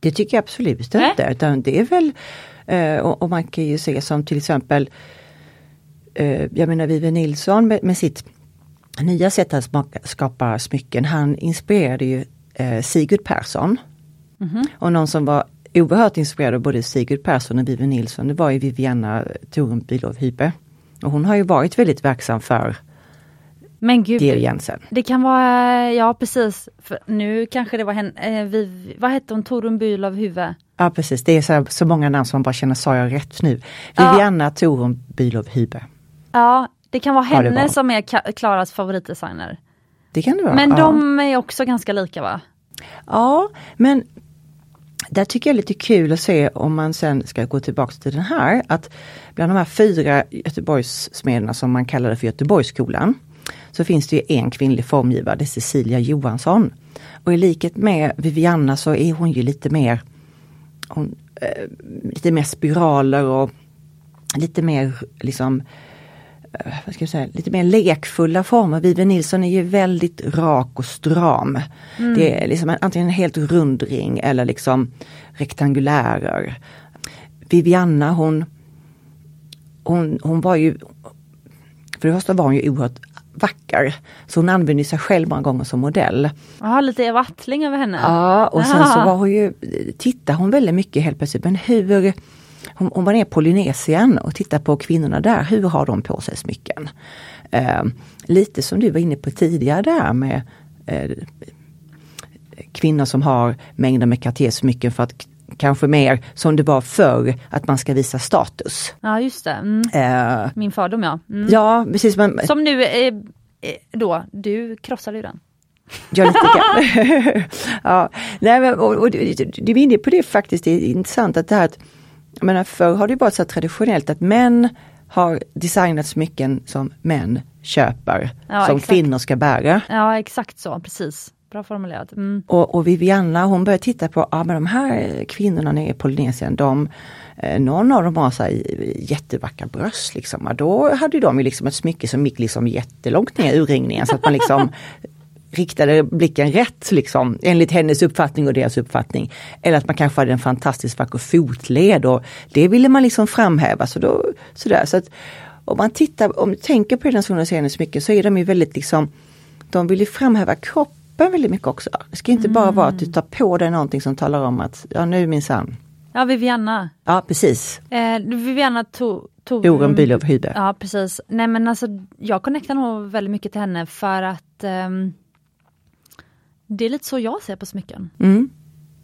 Det tycker jag absolut inte. Utan det är väl, eh, och, och man kan ju se som till exempel, eh, jag menar Vive Nilsson med, med sitt nya sätt att smaka, skapa smycken. Han inspirerade ju eh, Sigurd Persson. Och någon som var oerhört inspirerad av både Sigurd Persson och Vive Nilsson, det var ju Viviana Thorun Bülow Hype. Och hon har ju varit väldigt verksam för Men gud. Jensen. det kan vara, ja precis, för nu kanske det var henne, eh, vi, vad hette hon, Torun Bülow huvud? Ja precis, det är så, här, så många namn som man bara känner, sa jag rätt nu? Ja. Viviana Thorun Bülow Hybe. Ja, det kan vara Ja, henne var. som är Klaras favoritdesigner. Det kan det vara. Men ja. de är också ganska lika va? Ja, men där tycker jag är lite kul att se om man sen ska gå tillbaks till den här, att bland de här fyra Göteborgssmederna som man kallade för Göteborgsskolan, så finns det ju en kvinnlig formgivare, det är Cecilia Johansson. Och i likhet med Vivianna så är hon ju lite mer, hon, eh, lite mer spiraler och lite mer liksom vad ska jag säga, lite mer lekfulla former. Vive Nilsson är ju väldigt rak och stram. Det är liksom en, antingen en helt rund ring eller liksom rektangulärer. Vivianna hon, hon, hon var ju, för det första var hon ju oerhört vacker. Så hon använde sig själv många gånger som modell. Ja, lite Eva Attling över henne. Ja, och sen så Ah. var hon ju, tittade hon väldigt mycket helt plötsligt, men hur, hon, hon var ner i Polynesien och tittade på kvinnorna där, hur har de på sig smycken? Eh, lite som du var inne på tidigare där med eh, kvinnor som har mängder med Cartier-smycken för att kanske mer som det var förr, att man ska visa status. Ja, just det. Mm. Eh, Min fördom ja. Mm. ja, precis. Men, Som nu eh, eh, då, du krossade ju den. Ja, lite grann. ja, nej, men, och, och, du, du är inne på det faktiskt, det är intressant att det här att, jag menar förr har det varit så traditionellt att män har designat smycken som män köper, Ja, som exakt. kvinnor ska bära. Ja, exakt så, precis. Bra formulerat. Mm. Och, och Vivianna hon började titta på, ja men de här kvinnorna nere i Polynesien, de, eh, någon av dem har så här jättevackra bröst liksom. Och då hade de ju liksom ett smycke som gick liksom jättelångt ner i urringningen så att man liksom riktade blicken rätt liksom enligt hennes uppfattning och deras uppfattning. Eller att man kanske hade en fantastiskt vacker fotled och det ville man liksom framhäva. Så då, sådär. Så att, om man tittar, om du tänker på den sonoriserande smycken så är de ju väldigt liksom, de vill ju framhäva kroppen väldigt mycket också. Det ska inte bara vara att du tar på dig någonting som talar om att, ja nu minsann. Ja, Vivianna. Ja precis, Eh, Vivianna tog... tog Torun Bülow Hybe. Ja, precis. Nej men alltså, jag connectar nog väldigt mycket till henne för att ehm, det är lite så jag ser på smycken. Mm.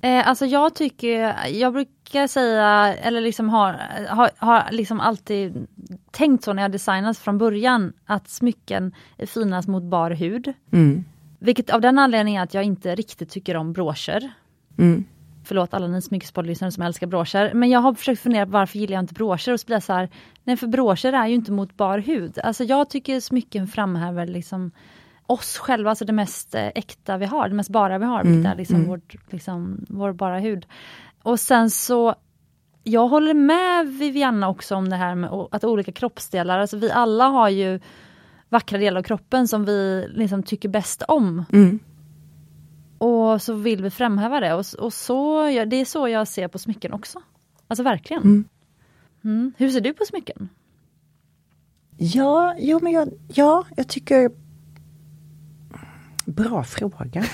Eh, alltså jag tycker, jag brukar säga, eller liksom har, har, har liksom alltid tänkt så när jag designat från början, att smycken är finast mot bar hud. Mm. Vilket av den anledningen att jag inte riktigt tycker om broscher. Mm. Förlåt alla ni smyckespoddlyssnare som älskar broscher. Men jag har försökt fundera på varför gillar jag inte broscher och så blir jag så här, nej för broscher är ju inte mot bar hud. Alltså jag tycker smycken framhäver liksom oss själva, alltså det mest eh, äkta vi har, det mest bara vi har, vilket är liksom, vårt, liksom vår bara hud. Och sen så jag håller med Vivianna också om det här med att olika kroppsdelar, alltså vi alla har ju vackra delar av kroppen som vi liksom tycker bäst om. Mm. Och så vill vi framhäva det och, och så, det är så jag ser på smycken också. Alltså verkligen. Mm. Mm. Hur ser du på smycken? Ja, jo men jag, ja, jag tycker Bra fråga.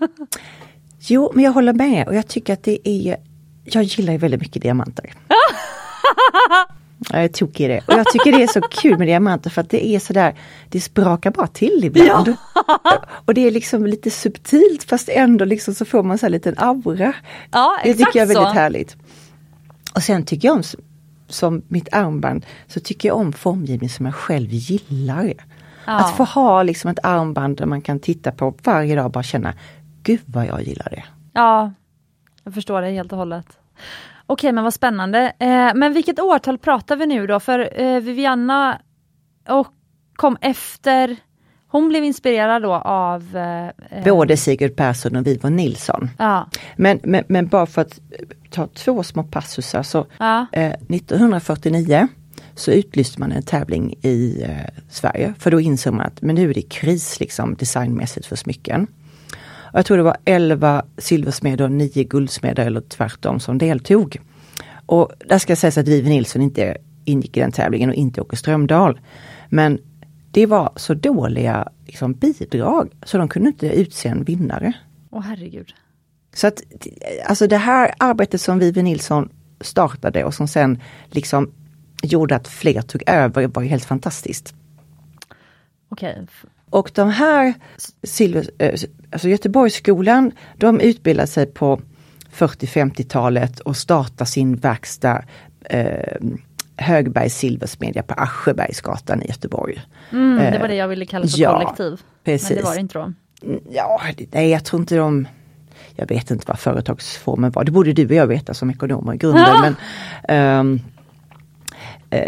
jo, men jag håller med och jag tycker att det är Jag gillar ju väldigt mycket diamanter. Jag är tokig i det. Och jag tycker det är så kul med diamanter för att det är sådär, det sprakar bara till ibland. Och det är liksom lite subtilt fast ändå liksom så får man så här liten aura. Ja, Det tycker jag är väldigt så. härligt. Och sen tycker jag om, som mitt armband, så tycker jag om formgivning som jag själv gillar. Ja. Att få ha liksom ett armband där man kan titta på varje dag och bara känna, gud vad jag gillar det. Ja, jag förstår det helt och hållet. Okej, men vad spännande. Eh, men vilket årtal pratar vi nu då? För eh, Vivianna och kom efter, hon blev inspirerad då av... Eh, eh, Både Sigurd Persson och Vivon Nilsson. Ja, Men, men, men bara för att ta två små passusar så ja, eh, 1949 så utlyste man en tävling i eh, Sverige för då insåg man att men nu är det kris liksom designmässigt för smycken. Och jag tror det var 11 silversmeder och 9 guldsmeder eller tvärtom som deltog. Och där ska sägas att Vive Nilsson inte ingick i den tävlingen och inte Åke Strömdahl. Men det var så dåliga liksom, bidrag så de kunde inte utse en vinnare. Åh herregud. Så att alltså det här arbetet som Vive Nilsson startade och som sen liksom gjorde att fler tog över var ju helt fantastiskt. Okej. Och de här silver, eh, alltså Göteborgsskolan, de utbildade sig på 40-50-talet och startade sin verkstad eh, Högbergs silversmedja på Aschebergsgatan i Göteborg. Mm, det var det jag ville kalla för ja, kollektiv. Precis. Men det var det inte då? Ja, nej jag tror inte de jag vet inte vad företagsformen var, det borde du och jag veta som ekonomer i grunden. Ja. Men, eh,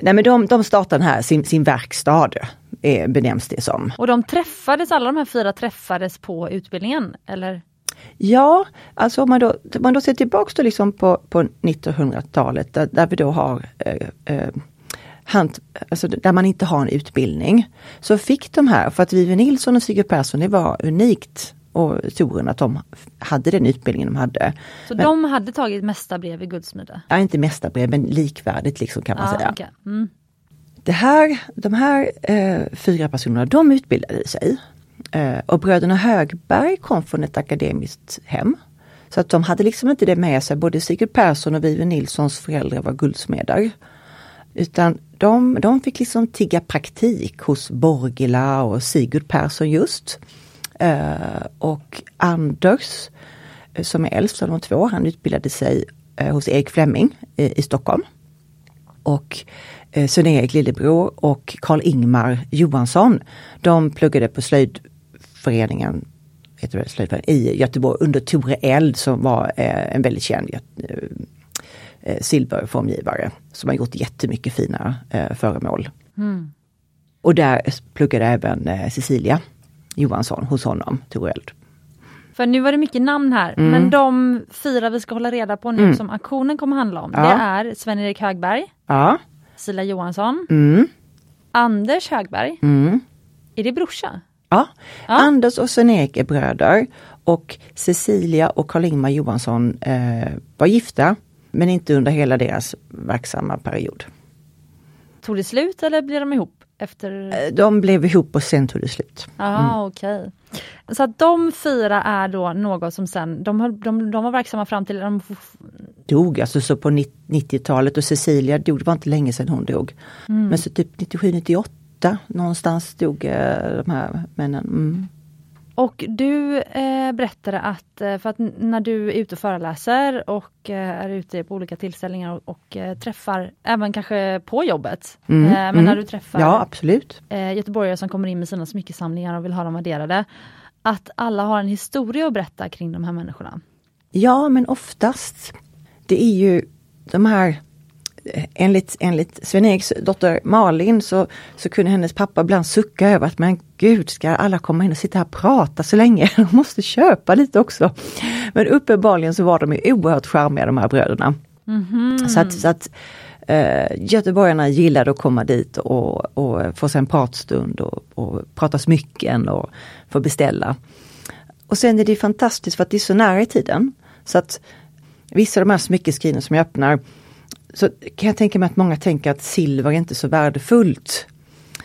nej men de, de startade här, sin, sin verkstad eh, benämns det som. Och de träffades, alla de här fyra träffades på utbildningen? Eller? Ja, alltså om man då, om man då ser tillbaks då liksom på, på 1900-talet där, där vi då har eh, eh, hand, alltså där man inte har en utbildning. Så fick de här, för att Vive Nilsson och Sigurd Persson, det var unikt och turen att de hade den utbildningen de hade. Så Men- de hade tagit mästarbrev i guldsmide? Ja, inte mästarbrev men likvärdigt liksom kan man Ja, säga. okej. mm. Det här, de här eh, fyra personerna, de utbildade sig. Eh, och bröderna Högberg kom från ett akademiskt hem. Så att de hade liksom inte det med sig, både Sigurd Persson och Vive Nilssons föräldrar var guldsmeder. Utan de, de fick liksom tigga praktik hos Borgila och Sigurd Persson just. Eh, och Anders, eh, som är äldst av de två, han utbildade sig eh, hos Erik Flemming i Stockholm. Och eh, Sven-Erik lillebror och Karl-Ingmar Johansson, de pluggade på slöjdföreningen heter det, slöjdföreningen, i Göteborg under Tore Eld som var eh, en väldigt känd eh, silverformgivare som har gjort jättemycket fina eh, föremål. Mm. Och där pluggade även eh, Cecilia Johansson hos honom, Tore Eld. För nu var det mycket namn här, Mm. men de fyra vi ska hålla reda på nu som auktionen kommer handla om, Ja. det är Sven-Erik Högberg, Ja. Cecilia Johansson, Mm. Anders Högberg. Mm. Är det brorsa? Ja. Ja. Anders och Sven-Erik är bröder och Cecilia och Karl-Ingmar Johansson eh, var gifta men inte under hela deras verksamma period. Tog det slut eller blev de ihop? Efter... Eh, De blev ihop och sen tog det slut. Ja, okej. Så att de fyra är då något som sen, de, höll- de, de var verksamma fram till, de, Dog alltså så på 90-talet och Cecilia dog, det var inte länge sedan hon dog. Men så typ 97-98 någonstans dog eh, de här männen. Mm. Och du eh, berättade att, eh, för att när du är ute och föreläser och eh, är ute på olika tillställningar och, och eh, träffar, även kanske på jobbet, Mm, eh, men mm. när du träffar Ja absolut. göteborgare som kommer in med sina smyckesamlingar och vill ha dem värderade, att alla har en historia att berätta kring de här människorna. Ja men oftast. Det är ju de här Enligt, enligt Sven-Eriks dotter Malin så, så kunde hennes pappa ibland sucka över att men gud ska alla komma in och sitta här och prata så länge? De måste köpa lite också. Men uppenbarligen så var de ju oerhört charmiga de här bröderna. Så att, så att eh, göteborgarna gillade att komma dit och, och få sig en pratstund och, och prata smycken och få beställa. Och sen är det fantastiskt för att det är så nära i tiden. Så att vissa av de här smyckeskriven som jag öppnar så kan jag tänka mig att många tänker att silver är inte så värdefullt.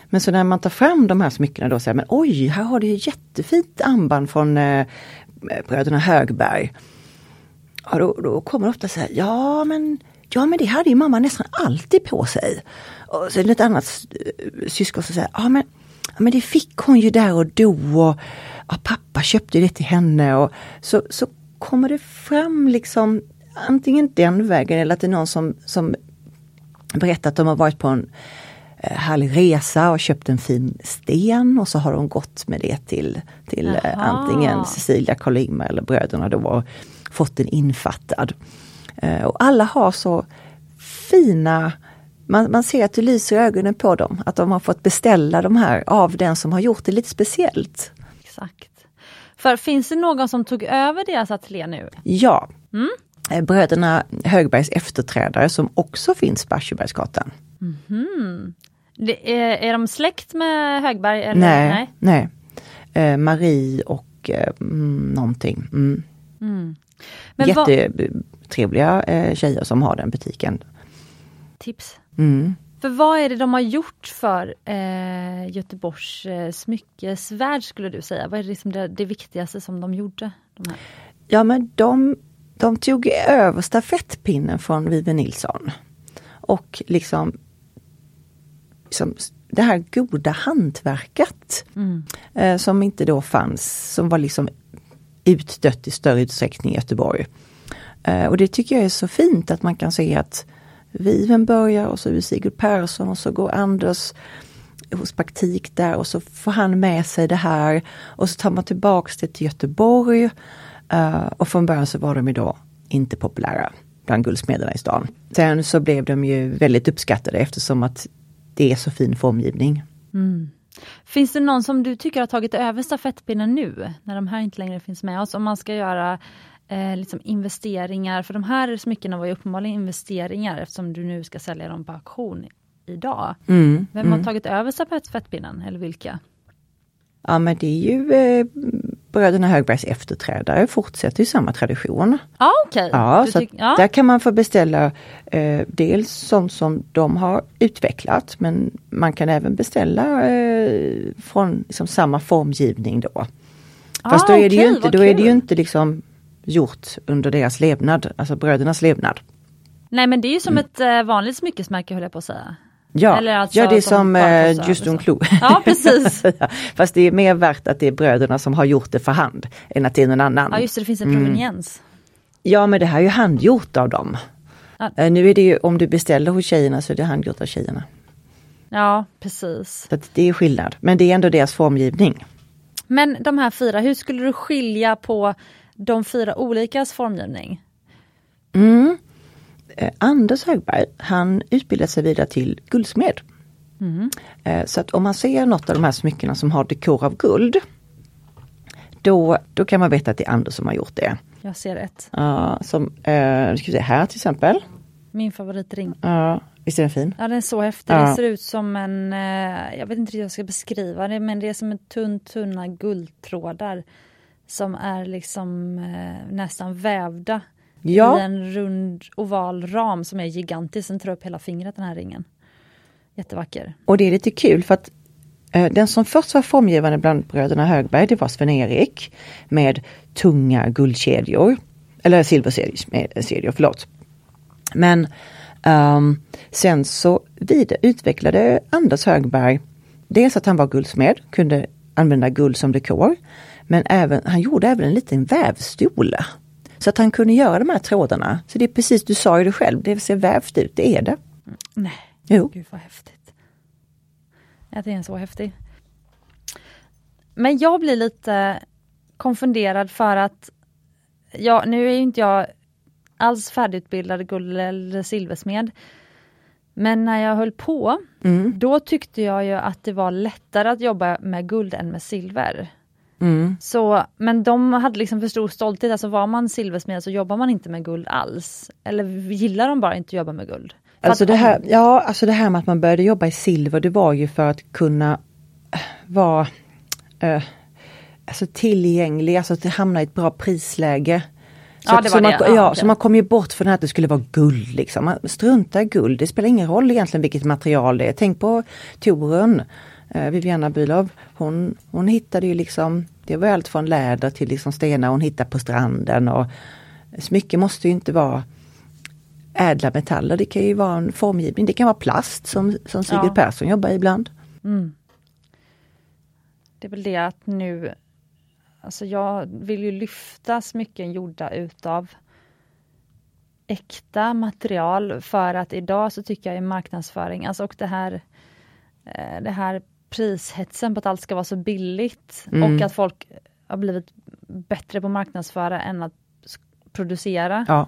Men så när man tar fram de här smyckena då säger man oj, här har du ju jättefint armband från eh, bröderna Högberg. Ja, då, då kommer det ofta så här, ja men, ja men det hade ju mamma nästan alltid på sig. Och så är det ett annat eh, syskon som säger, ja men, ja men det fick hon ju där och då och ja, pappa köpte det till henne. Och så, så kommer det fram liksom antingen den vägen eller att det är någon som, som berättar att de har varit på en eh, härlig resa och köpt en fin sten och så har de gått med det till, till eh, antingen Cecilia, Karl-Ingmar eller bröderna då och fått den infattad. Eh, Och alla har så fina man, man ser att det lyser i ögonen på dem, att de har fått beställa de här av den som har gjort det lite speciellt. Exakt. För finns det någon som tog över deras ateljé nu? Ja, Eh, bröderna Högbergs efterträdare som också finns på Aschebergsgatan. Det är, är de släkt med Högberg? Eller? Nej, nej. Eh, Marie och eh, mm, någonting. Mm. Mm. Jättetrevliga eh, tjejer som har den butiken. Tips. Mm. För vad är det de har gjort för eh, Göteborgs eh, smyckesvärld skulle du säga? Vad är det, liksom det, det viktigaste som de gjorde? De? Ja men de, de tog över stafettpinnen från Vive Nilsson. Och liksom, liksom det här goda hantverket Mm. eh, som inte då fanns, som var liksom utdött i större utsträckning i Göteborg. Eh, och det tycker jag är så fint att man kan se att Viven börjar och så är det Sigurd Persson och så går Anders hos praktik där och så får han med sig det här och så tar man tillbaks det till Göteborg. Eh, och från början så var de ju då inte populära bland guldsmederna i stan. Sen så blev de ju väldigt uppskattade eftersom att det är så fin formgivning. Finns det någon som du tycker har tagit över stafettpinnen nu, när de här inte längre finns med oss? Om man ska göra eh, liksom investeringar, för de här smyckena var ju uppenbarligen investeringar eftersom du nu ska sälja dem på auktion idag. Mm, Vem har tagit över stafettpinnen, eller vilka? Ja men det är ju eh, bröderna Högbergs efterträdare fortsätter ju samma tradition. Ja okej. Ja, Du så ja. där kan man få beställa eh, dels sånt som de har utvecklat men man kan även beställa eh, från liksom, samma formgivning då. Fast då Ah, är det ju inte, då är det ju inte liksom gjort under deras levnad, alltså brödernas levnad. Nej men det är ju som ett eh, vanligt smyckesmärke höll jag på att säga. Ja, Eller alltså ja det är som som eh, tas över just så. un clou. Ja precis. Fast det är mer värt att det är bröderna som har gjort det för hand än att det är någon annan. Ja just det, det finns en Mm. proveniens. Ja men det här är ju handgjort av dem. Ja. Eh, Nu är det ju, om du beställer hos tjejerna så är det handgjort av tjejerna. Ja precis. Så det är skillnad. Men det är ändå deras formgivning. Men de här fyra, hur skulle du skilja på de fyra olikas formgivning? Mm. Eh, Anders Högberg, han utbildade sig vidare till guldsmed. Eh, så att om man ser något av de här smyckena som har dekor av guld, då, då kan man veta att det är Anders som har gjort det. Jag ser ett. Ja, som, eh, ska vi se, här till exempel. Min favoritring. Ja, visst är den fin? Ja den är så häftig. Ja. Den ser ut som en, eh, jag vet inte hur jag ska beskriva det, men det är som en tunn tunna guldtrådar. Som är liksom eh, nästan vävda Ja. i en rund oval ram som är gigantisk. Den tar upp hela fingret den här ringen. Jättevacker. Och det är lite kul för att eh, den som först var formgivande bland bröderna Högberg det var Sven-Erik med tunga guldkedjor. Eller silverkedjor, förlåt. Men ehm, sen så vid, utvecklade Anders Högberg dels att han var guldsmed, kunde använda guld som dekor. Men även, han gjorde även en liten vävstol. Så att han kunde göra de här trådarna. Så det är precis, du sa ju det själv, det ser vävt ut, det är det. Nej, Jo. gud vad häftigt. Att det är så häftig. Men jag blir lite konfunderad för att ja, nu är ju inte jag alls färdigutbildad guld eller silversmed. Men när jag höll på, Mm. då tyckte jag ju att det var lättare att jobba med guld än med silver. Mm. Så, men de hade liksom för stor stolthet, alltså var man silversmed så jobbar man inte med guld alls. Eller gillar de bara inte att jobba med guld? För Alltså det, här, ja, alltså det här med att man började jobba i silver det var ju för att kunna eh, vara eh, alltså tillgänglig, alltså att hamna i ett bra prisläge. Så, Ja, det så man, det. ja, så man kom ju bort från att det skulle vara guld. Liksom. Man struntar i guld, det spelar ingen roll egentligen vilket material det är. Tänk på Torun, eh, Viviana Bülow, hon, hon hittade ju liksom, det var allt från läder till liksom stenar hon hittade på stranden. Och smycke måste ju inte vara ädla metaller, det kan ju vara en formgivning, det kan vara plast som, som Sigurd Ja. Persson jobbar ibland. Det är väl det att nu, alltså jag vill ju lyfta smycken gjorda utav äkta material för att idag så tycker jag i marknadsföring, alltså och det här, eh, det här prishetsen på att allt ska vara så billigt Mm. och att folk har blivit bättre på att marknadsföra än att producera. Ja.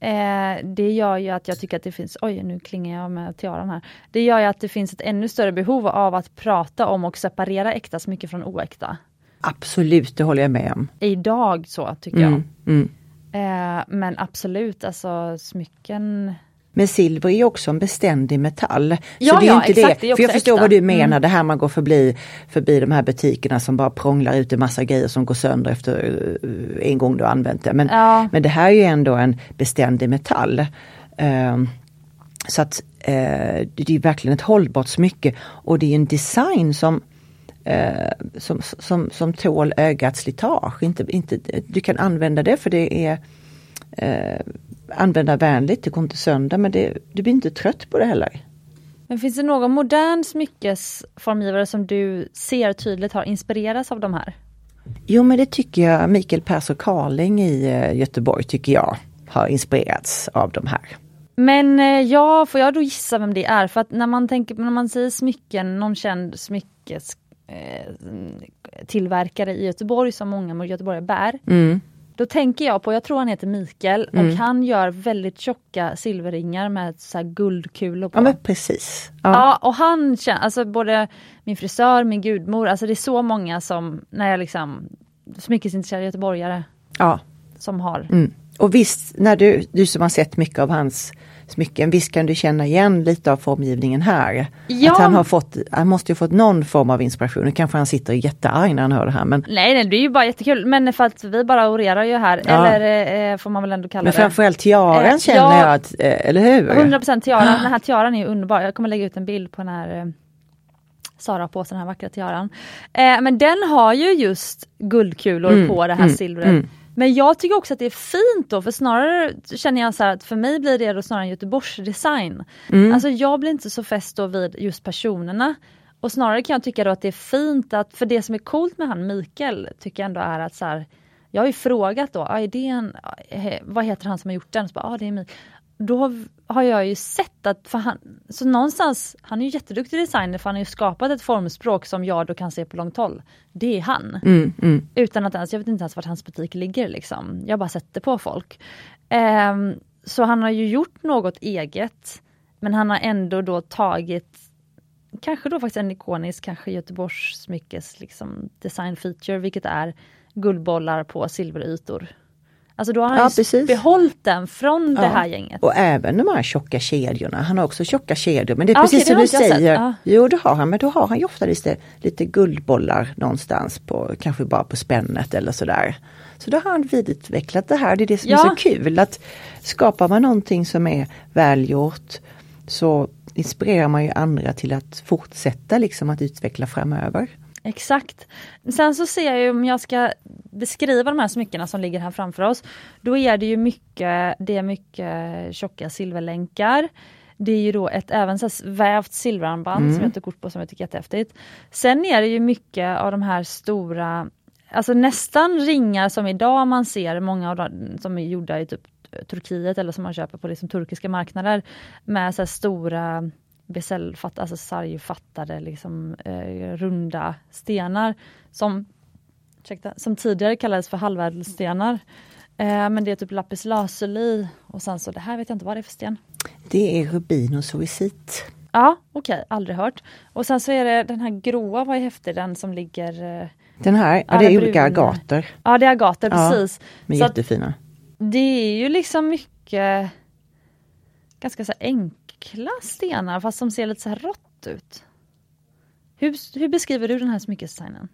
Eh, det gör ju att jag tycker att det finns, oj nu klingar jag med tiaran här. Det gör ju att det finns ett ännu större behov av att prata om och separera äkta smycken från oäkta. Absolut, det håller jag med om. Idag så tycker jag. Mm, mm. Eh, men absolut, alltså smycken. Men silver är ju också en beständig metall. Ja, så det är ja, inte exakt, det. det För jag förstår äkta. vad du menar, Mm. det här man går förbi, förbi de här butikerna som bara prånglar ut en massa grejer som går sönder efter eh, en gång du har använt det. Men, Ja. men det här är ju ändå en beständig metall. Ehm, så att eh, det är verkligen ett hållbart smycke och det är en design som eh, som, som, som tål ögats slitage. Inte, inte, du kan använda det för det är eh, användarvänligt, det går inte sönder men det, du blir inte trött på det heller. Men finns det någon modern smyckesformgivare som du ser tydligt har inspirerats av de här? Jo men det tycker jag Mikael Persson Carling i eh, Göteborg tycker jag har inspirerats av de här. Men eh, ja, får jag då gissa vem det är? För att när man tänker när man säger smycken, någon känd smyckes eh, tillverkare i Göteborg som många göteborgare bär. Mm. Då tänker jag på, jag tror han heter Mikael och han gör väldigt tjocka silverringar med så här guldkulor på. Ja men precis. Ja. Ja, och han känner, alltså både min frisör, min gudmor, alltså det är så många som, när jag liksom, smyckesintresserade göteborgare ja. som har. Mm. Och visst, när du, du som har sett mycket av hans smycken, visst kan du känna igen lite av formgivningen här? Ja. Att han har fått, han måste ju fått någon form av inspiration. Nu kanske han sitter jättearg när han hör det här men, Nej, nej, det är ju bara jättekul, men för att vi bara orerar ju här, Ja. eller eh, får man väl ändå kalla men det. framförallt tiaran Eh, känner ja. jag att, eh, eller hur? 100% tiaran, den här tiaran är underbar. Jag kommer lägga ut en bild på den här eh, Sara på den här vackra tiaran. Eh, men den har ju just guldkulor Mm, på det här mm, silvret. mm. Men jag tycker också att det är fint då, för snarare känner jag så här att för mig blir det då snarare en Göteborgsdesign. Mm. Alltså jag blir inte så fäst då vid just personerna. Och snarare kan jag tycka då att det är fint att, för det som är coolt med han Mikael tycker jag ändå är att så här, jag har ju frågat då, ah, är det en, eh, vad heter han som har gjort den? Så bara, ah, det är Mikael. Då har jag ju sett att, för han, så någonstans, han är ju jätteduktig designer för han har ju skapat ett formspråk som jag då kan se på långt håll. Det är han. Mm, mm. Utan att ens, jag vet inte ens vart hans butik ligger liksom. Jag bara sätter på folk. Ehm, så han har ju gjort något eget. Men han har ändå då tagit kanske då faktiskt en ikonisk, kanske Göteborgs smyckes liksom design feature, vilket är guldbollar på silverytor. Alltså då har han Ja, behållit den från det Ja. här gänget. Och även de här tjocka kedjorna, han har också tjocka kedjor. Men det är Ja, precis det som du säger. Ja. Jo det har han, men då har han ju ofta lite, lite guldbollar någonstans på, kanske bara på spännet eller sådär. Så då har han vidareutvecklat det här, det är det som Ja. är så kul att skapar man någonting som är välgjort så inspirerar man ju andra till att fortsätta liksom att utveckla framöver. Exakt. Sen så ser jag ju om jag ska beskriva de här smyckena som ligger här framför oss. Då är det ju mycket, det är mycket tjocka silverlänkar. Det är ju då ett även så vävt silverarmband som jag tog kort på som jag tycker är jättehäftigt. Sen är det ju mycket av de här stora, alltså nästan ringar som idag man ser, många av dem som är gjorda i typ Turkiet eller som man köper på liksom turkiska marknader med så här stora besällfattade, alltså sargfattade liksom, eh, runda stenar som, ursäkta, som tidigare kallades för halvädelstenar. Eh, men det är typ lapis lazuli och sen så det här vet jag inte vad det är för sten. Det är rubin och soicit. Ja, okej, aldrig hört. Och sen så är det den här gråa, vad är häftig, den som ligger... Eh, Den här, ja, det är olika agater. ja, det är agater, Ja, precis. med Så jättefina. Det är ju liksom mycket ganska så här enkla stenar fast som ser lite så här rått ut. Hur, hur beskriver du den här smyckesdesignen?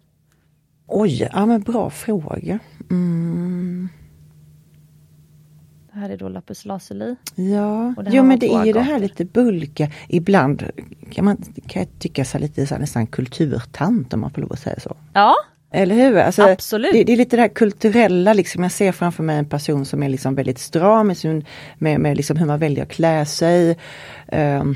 Oj, ja men bra fråga. Mm. Det här är då lapis lazuli. Ja, jo men det är ju det här lite bulka. Ibland kan man kan jag tycka så lite så här, nästan kulturtant om man får lov att säga så. Ja, Eller hur? Alltså, Absolut. Det, det är lite det här kulturella, liksom. jag ser framför mig en person som är liksom väldigt stram med, sin, med, med liksom hur man väljer att klä sig. Ehm,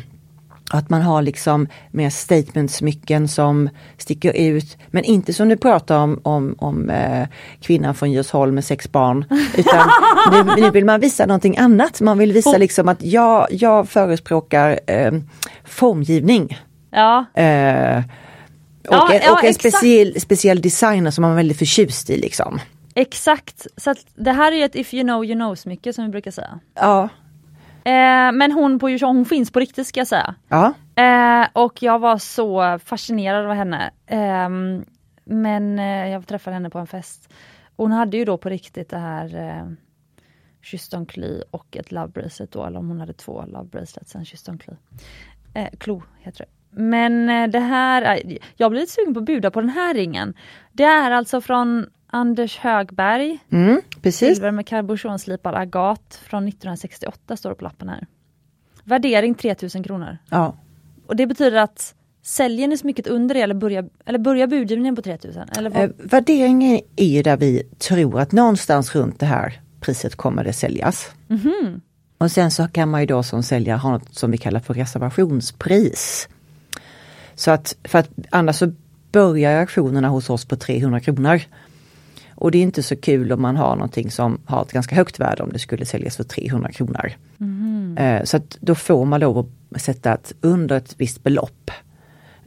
att man har liksom mer statementsmycken som sticker ut. Men inte som du pratar om, om, om eh, kvinnan från Djursholm med sex barn. Utan nu, nu vill man visa någonting annat. Man vill visa liksom att jag, jag förespråkar eh, formgivning. ja, Eh, och en, ja, och en speciell, speciell designer som man är väldigt förtjust i liksom. exakt. Så det här är ett if you know you know smycke som vi brukar säga. Ja, Eh, men hon på hon finns på riktigt ska jag säga. ja, Eh, och jag var så fascinerad av henne. Ehm, men eh, jag träffade henne på en fest. Hon hade ju då på riktigt det här eh, Kyss Cly och ett Love Bracelet då, eller om hon hade två Love Bracelets, en Kyss Cly. Eh, Klo heter det. Men eh, det här, jag blir lite sugen på att buda på den här ringen. Det är alltså från Anders Högberg. Mm, precis. Silver med karbonslipad agat från 1968 står det på lappen här. Värdering 3000 kronor. Ja. Och det betyder att Säljer ni smycket under det eller börjar, eller börjar budgivningen på 3000? Eller vad? Eh, värderingen är ju där vi tror att någonstans runt det här priset kommer det säljas. Mhm. Och sen så kan man ju då som säljare ha något som vi kallar för reservationspris. Så att, för att annars så börjar auktionerna hos oss på 300 kronor. Och det är inte så kul om man har någonting som har ett ganska högt värde om det skulle säljas för 300 kronor. Eh, Så att då får man lov att sätta ett under ett visst belopp.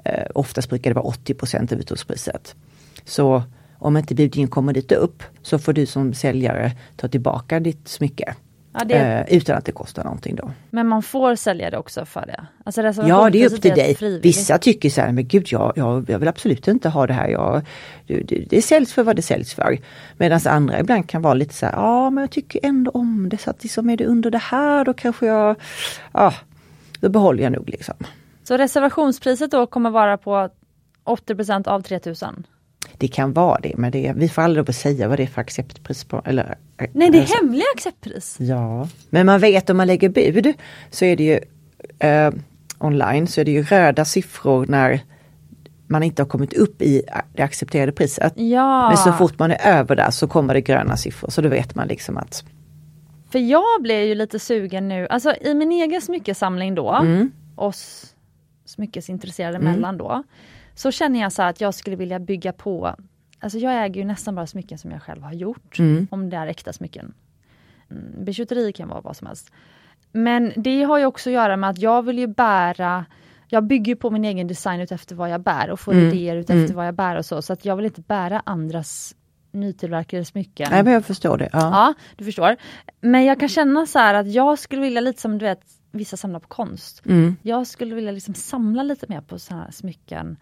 Eh, oftast brukar det vara 80 av utropspriset. Så om inte budgivningen kommer dit upp så får du som säljare ta tillbaka ditt smycke. Ja, det, Eh, utan att det kostar någonting då. men man får sälja det också för det? Alltså Ja det är upp till dig. frivilligt. Vissa tycker så här, men gud jag, jag, jag vill absolut inte ha det här. Jag, det, det, det säljs för vad det säljs för. Medan andra ibland kan vara lite så här, ja men jag tycker ändå om det så att liksom är det under det här då kanske jag, ja, då behåller jag nog liksom. Så reservationspriset då kommer vara på 80% av 3000? Det kan vara det, men det, vi får aldrig säga vad det är för acceptpris på. Eller, Nej det är alltså- hemliga acceptpris! Ja, men man vet om man lägger bud så är det ju eh, online så är det ju röda siffror när man inte har kommit upp i det accepterade priset. Ja, Men så fort man är över där så kommer det gröna siffror så då vet man liksom att för jag blev ju lite sugen nu, alltså i min egen smyckesamling då, Mm. oss smyckesintresserade emellan då, så känner jag så att jag skulle vilja bygga på, alltså jag äger ju nästan bara smycken som jag själv har gjort, Mm. om det är äkta smycken. Mm, Bijouteri kan vara vad som helst. Men det har ju också att göra med att jag vill ju bära jag bygger på min egen design utefter vad jag bär och får Mm. idéer utefter Mm. vad jag bär och så. Så att jag vill inte bära andras nytillverkade smycken. Nej men jag förstår det. Ja. Ja, du förstår. Men jag kan känna så här att jag skulle vilja lite som du vet, vissa samlar på konst. Mm. Jag skulle vilja liksom samla lite mer på sådana här smycken.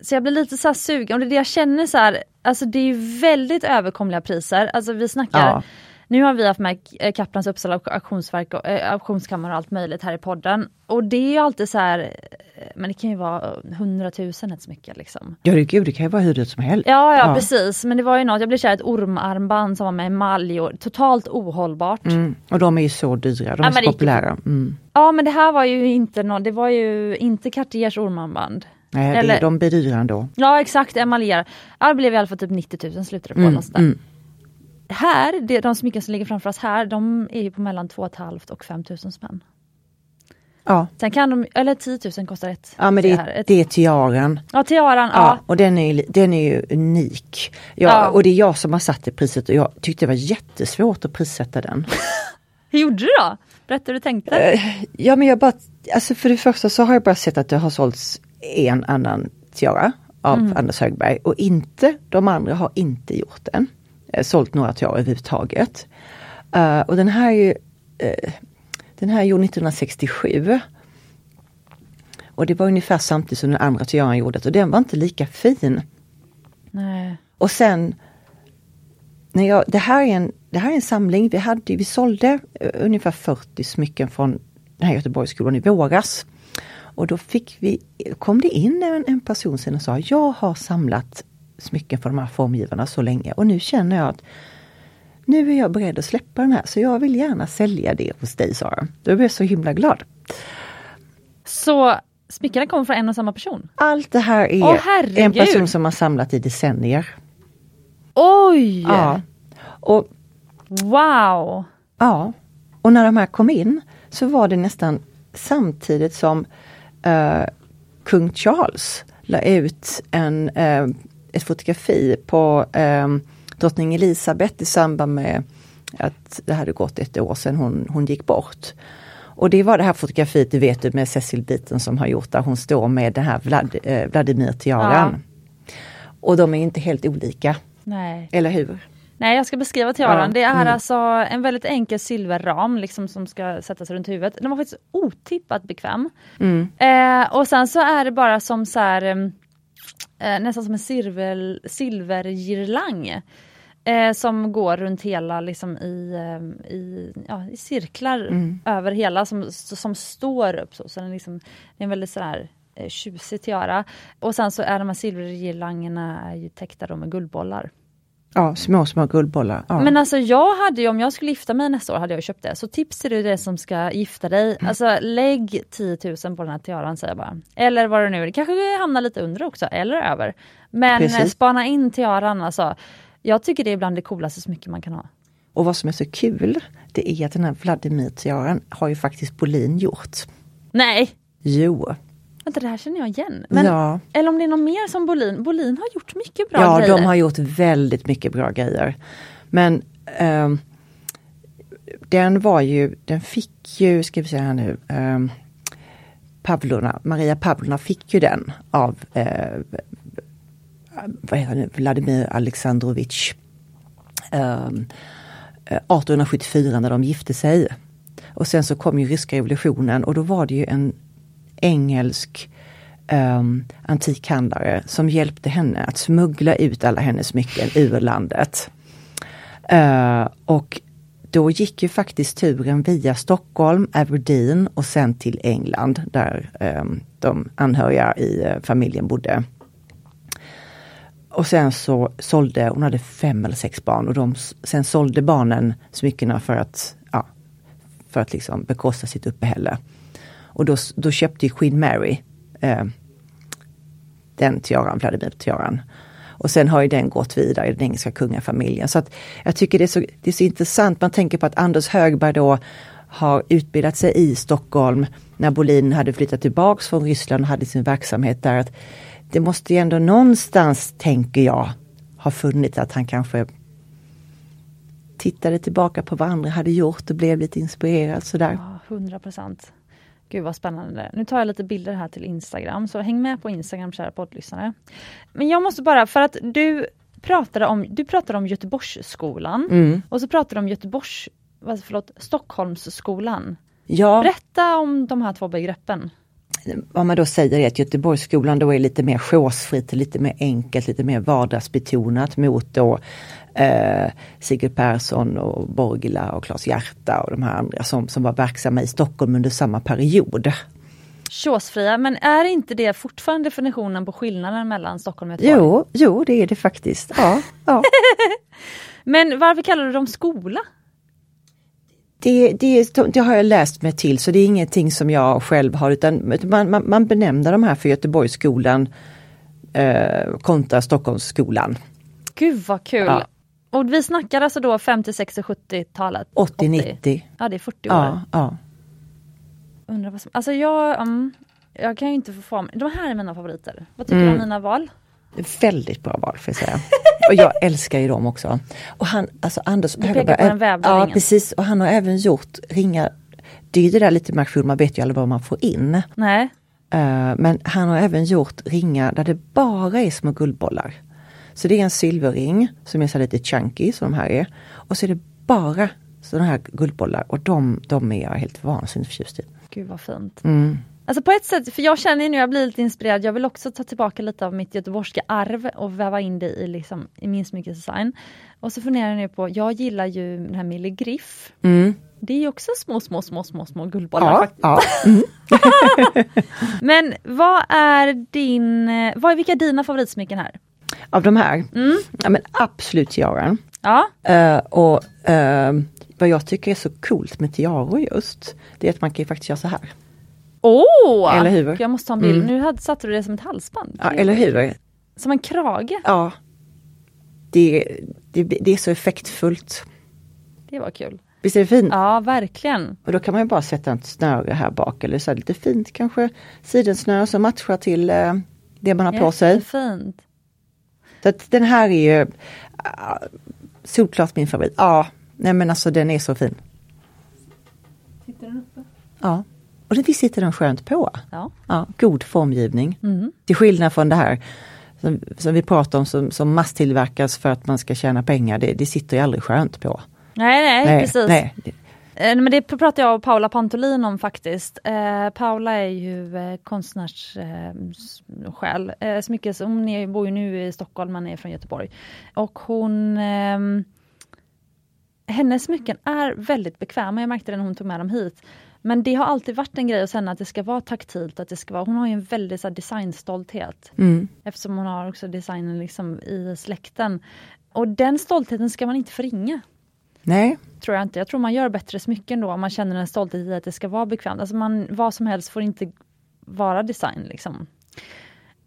Så jag blir lite så här sugen, och det är det jag känner så här, alltså det är ju väldigt överkomliga priser. Alltså vi snackar, Ja. nu har vi haft med eh, Kaplans Uppsala auktionsverk och äh, auktionskammare och allt möjligt här i podden. Och det är ju alltid så här, eh, men det kan ju vara hundratusen ett smycke liksom. Ja det, gud, det kan ju vara hur dyrt som helst. Ja, ja, Ja. precis, men det var ju något, jag blev kär i ett ormarmband som var med emalj och totalt ohållbart. Mm. Och de är ju så dyra, de Ja, är men så populära. Mm. Ja men det här var ju inte något, det var ju inte Cartiers ormarmband. Nej, Eller- det, de blir dyra ändå. Ja exakt, emaljer. Ja, det blev i alla fall typ 90 000 slutade det på. Mm, mm. Här, det, de smycken som ligger framför oss här, de är ju på mellan 2 500 och 5 000 spänn. Ja. Sen kan de, eller 10 000 kostar ett. ja men det, här. Ett, det är tiaran. ja tiaran, Ja, ja. och den är, den är ju unik. Ja, Ja. Och det är jag som har satt det priset och jag tyckte det var jättesvårt att prissätta den. Hur gjorde du då? Berätta hur du tänkte. Eh, Ja men jag bara, alltså för det första så har jag bara sett att det har sålts en annan tiara av Mm. Anders Högberg och inte, de andra har inte gjort den. Eh, sålt några tiaror överhuvudtaget. Eh, och den här är ju, eh, den här är gjord 1967. Och det var ungefär samtidigt som den andra tiaran gjordes och den var inte lika fin. Nej. Och sen när jag, det, här är en, det här är en samling, vi, hade, vi sålde ungefär 40 smycken från den här Göteborgsskolan i våras. Och då fick vi, kom det in en, en person sen och sa jag har samlat smycken för de här formgivarna så länge och nu känner jag att nu är jag beredd att släppa den här så jag vill gärna sälja det hos dig Sara. Då blev jag så himla glad. Så smyckena kommer från en och samma person? Allt det här är Åh, en person som har samlat i decennier. Oj! Ja. Och Wow! Ja, och när de här kom in så var det nästan samtidigt som eh, kung Charles la ut en, eh, ett fotografi på eh, drottning Elisabeth i samband med att det hade gått ett år sedan hon, hon gick bort. Och det var det här fotografiet, du vet du, med Cecil Beaton som har gjort där hon står med den här Vlad, eh, Vladimir-tiaran. Och de är inte helt olika, Nej. eller hur? Nej jag ska beskriva tiaran. Ja, Det är mm. alltså en väldigt enkel silverram liksom, som ska sättas runt huvudet. Den var faktiskt otippat bekväm. Mm. Eh, och sen så är det bara som så här, eh, nästan som en silver, silvergirlang. Eh, som går runt hela liksom i, eh, i, ja, i cirklar Mm. över hela som, som står upp så. så den liksom, det är en väldigt sådär eh, tjusig tiara. Och sen så är de här silvergirlangerna täckta med guldbollar. Ja, små, små guldbollar. Ja. Men alltså jag hade ju, om jag skulle gifta mig nästa år hade jag köpt det. Så tips till dig det som ska gifta dig. Alltså lägg 10 000 på den här tiaran säger jag bara. Eller vad det nu är, det kanske hamnar lite under också, eller över. Men Precis. eh, spana in tiaran alltså. Jag tycker det är bland det coolaste smycket man kan ha. Och vad som är så kul, det är att den här Vladimir-tiaran har ju faktiskt Bolin gjort. Nej! Jo, Vänta det här känner jag igen. Men, ja, Eller om det är någon mer som Bolin. Bolin har gjort mycket bra ja grejer. de har gjort väldigt mycket bra grejer. Men ehm, den var ju, den fick ju, ska vi säga här nu, um, Pavlona, Maria Pavlona fick ju den av eh, vad heter nu, Vladimir Alexandrovich eh, 1874 när de gifte sig. Och sen så kom ju ryska revolutionen och då var det ju en engelsk um, antikhandlare som hjälpte henne att smuggla ut alla hennes smycken ur landet. Uh, och då gick ju faktiskt turen via Stockholm, Aberdeen och sen till England där um, de anhöriga i uh, familjen bodde. Och sen så sålde, hon hade fem eller sex barn och de, sen sålde barnen smyckena för att, ja, för att liksom bekosta sitt uppehälle. Och då, då köpte ju Queen Mary eh, den tiaran, Vladimir-tiaran. Och sen har ju den gått vidare i den engelska kungafamiljen. Så att jag tycker det är, så, det är så intressant, man tänker på att Anders Högberg då har utbildat sig i Stockholm när Bolin hade flyttat tillbaks från Ryssland och hade sin verksamhet där. Att det måste ju ändå någonstans, tänker jag, ha funnits att han kanske tittade tillbaka på vad andra hade gjort och blev lite inspirerad sådär. Ja, 100 procent. Gud vad spännande. Nu tar jag lite bilder här till Instagram, så häng med på Instagram kära poddlyssnare. Men jag måste bara, för att du pratade om, du pratade om Göteborgsskolan Mm. och så pratade du om Göteborgs, förlåt, Stockholmsskolan. Ja, Berätta om de här två begreppen. vad man då säger är att Göteborgsskolan då är lite mer chosefritt, lite mer enkelt, lite mer vardagsbetonat mot då eh, Sigrid Persson och Borgila och Claes Hierta och de här andra som, som var verksamma i Stockholm under samma period. Chosefria, men är inte det fortfarande definitionen på skillnaden mellan Stockholm och Göteborg? Jo, jo det är det faktiskt. Ja, ja. Men varför kallar du dem skola? Det, det, det har jag läst mig till så det är ingenting som jag själv har utan man, man, man benämner de här för Göteborgsskolan eh, kontra Stockholmsskolan. Gud vad kul! Ja. Och vi snackar alltså då 50, 60, 70-talet? 80-90. Ja det är 40 år. Ja, ja. Undrar vad som, alltså jag, mm, jag kan ju inte få fram, de här är mina favoriter. Vad tycker du Mm. om mina val? Väldigt bra val får jag säga. Och jag älskar ju dem också. Och han, alltså Anders pekar Högberg- på den vävda Ja ringen. precis och han har även gjort ringar. Det är ju det där lite med auktion, man vet ju aldrig vad man får in. Nej, Eh, men han har även gjort ringar där det bara är små guldbollar. Så det är en silverring som är så lite chunky som de här är. Och så är det bara sådana här guldbollar och de, de är jag helt vansinnigt förtjust i. gud vad fint. Mm. Alltså på ett sätt, för jag känner ju nu, jag blir lite inspirerad, jag vill också ta tillbaka lite av mitt göteborgska arv och väva in det i, liksom, i min smyckesdesign. Och så funderar jag nu på, jag gillar ju den här Mille Griff. Mm. Det är ju också små, små, små, små, små guldbollar Ja, faktiskt. ja. Mm. Men vad är din, eh, vad är, vilka är dina favoritsmycken här? Av de här, Mm. ja men absolut tiaran. Ja, Eh, och eh, vad jag tycker är så coolt med tiaror just, det är att man kan ju faktiskt göra så här. åh! Eller hur? Jag måste ta en bild, Mm. nu hade, satte du det som ett halsband. Ja, eller hur? Som en krage, Ja. Det, det, det är så effektfullt. det var kul. Visst är det fint? Ja, verkligen. Och då kan man ju bara sätta ett snöre här bak eller så här lite fint kanske sidensnöre som matchar till eh, det man har på sig. Jättefint. Så att den här är ju ah, solklart min favorit. Ja, nej men alltså den är så fin. Sitter den uppe? Ja, och det sitter den skönt på. Ja. Ja, god formgivning. Mm. Till skillnad från det här som, som vi pratar om som, som masstillverkas för att man ska tjäna pengar. Det, det sitter ju aldrig skönt på. Nej, nej, precis. nej. Men det pratar jag och Paula Pantolin om faktiskt. Eh, Paula är ju eh, konstnärssjäl. Eh, smyckes, hon är, bor ju nu i Stockholm men är från Göteborg. Och hon eh, Hennes smycken är väldigt bekväma, jag märkte det när hon tog med dem hit. Men det har alltid varit en grej hos henne att det ska vara taktilt, att det ska vara, hon har ju en väldig så här, designstolthet. Mm. Eftersom hon har också designen liksom i släkten. Och den stoltheten ska man inte förringa. Nej, Tror jag inte. Jag tror man gör bättre smycken då om man känner en stolthet i att det ska vara bekvämt. Alltså man, vad som helst får inte vara design liksom.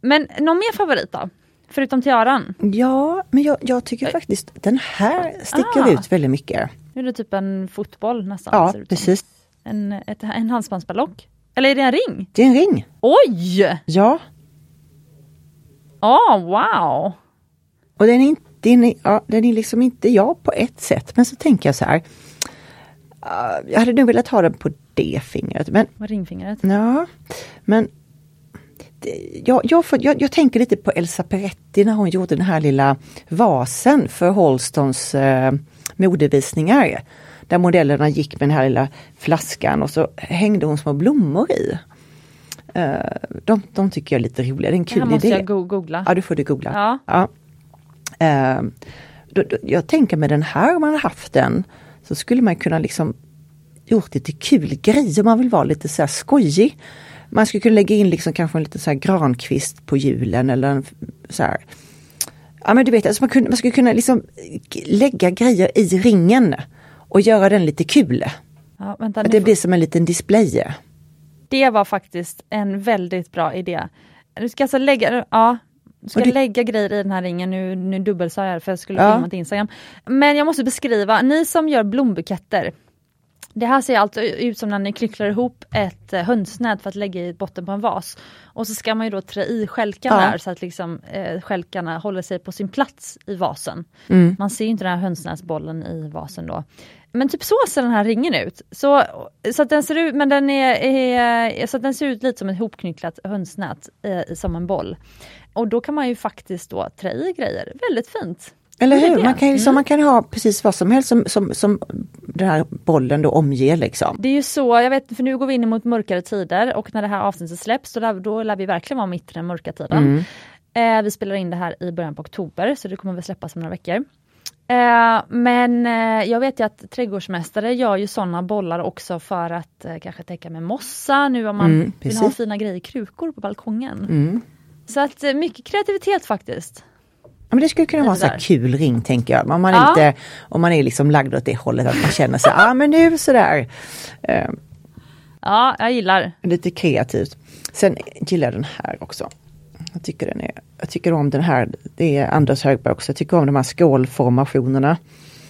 Men någon mer favorit då? Förutom tiaran? ja, men jag, jag tycker faktiskt den här sticker Ah. ut väldigt mycket. Nu är det typ en fotboll nästan. Ja, precis. En, ett, en halsbandsballock. Eller är det en ring? Det är en ring. Oj! Ja, Åh, wow! och den är, inte, den, är, ja, den är liksom inte jag på ett sätt. Men så tänker jag så här. ah, jag hade nog velat ha den på det fingret. Men Vad ringfingret? Ja, men jag, jag, får, jag, jag tänker lite på Elsa Peretti när hon gjorde den här lilla vasen för Holstons eh, modevisningar. Där modellerna gick med den här lilla flaskan och så hängde hon små blommor i. Eh, de, de tycker jag är lite roliga, det är en Det här kul måste idé. jag go- googla. Ja, du får det googla. Ja. Ja. Eh, då, då, jag tänker med den här, om man har haft den, så skulle man kunna liksom gjort lite kul grejer. Man vill vara lite så här skojig. Man skulle kunna lägga in liksom kanske en liten så här grankvist på julen eller en så här. Ja men du vet, alltså man, kunde, man skulle kunna liksom lägga grejer i ringen och göra den lite kul. Ja, vänta, det får- blir som en liten display. Det var faktiskt en väldigt bra idé. Du ska alltså lägga, ja, ska du- lägga grejer i den här ringen, nu, nu dubbelsade jag det för jag skulle Ja. filma till Instagram. Men jag måste beskriva, ni som gör blombuketter. Det här ser alltså ut som när ni knycklar ihop ett eh, hönsnät för att lägga i botten på en vas. Och så ska man ju då trä i skälkarna Ja. där så att liksom, eh, skälkarna håller sig på sin plats i vasen. Mm. Man ser ju inte den här hönsnäsbollen i vasen då. Men typ så ser den här ringen ut. Så, så att den ser ut, men den är, är, så den ser ut lite som ett hopknycklat hönsnät eh, som en boll. Och då kan man ju faktiskt då trä i grejer, väldigt fint. Eller hur? Man kan, ju, Mm. man kan ha precis vad som helst som, som, som den här bollen då omger liksom. Det är ju så, jag vet för nu går vi in mot mörkare tider och när det här avsnittet släpps då, då lär vi verkligen vara mitt i den mörka tiden. Eh, vi spelar in det här i början på oktober så det kommer väl släppas om några veckor. Eh, men eh, jag vet ju att trädgårdsmästare gör ju sådana bollar också för att eh, kanske täcka med mossa nu om man Mm, vill ha fina grejer, krukor på balkongen. Mm. Så att eh, mycket kreativitet faktiskt. Ja, men det skulle kunna vara en sån kul ring tänker jag. Om man, Ja. inte, om man är liksom lagd åt det hållet att man känner sig, ja ah, men nu sådär. Eh, Ja, jag gillar. lite kreativt. Sen gillar jag den här också. Jag tycker, den är, jag tycker om den här, det är Anders Högberg också, jag tycker om de här skålformationerna.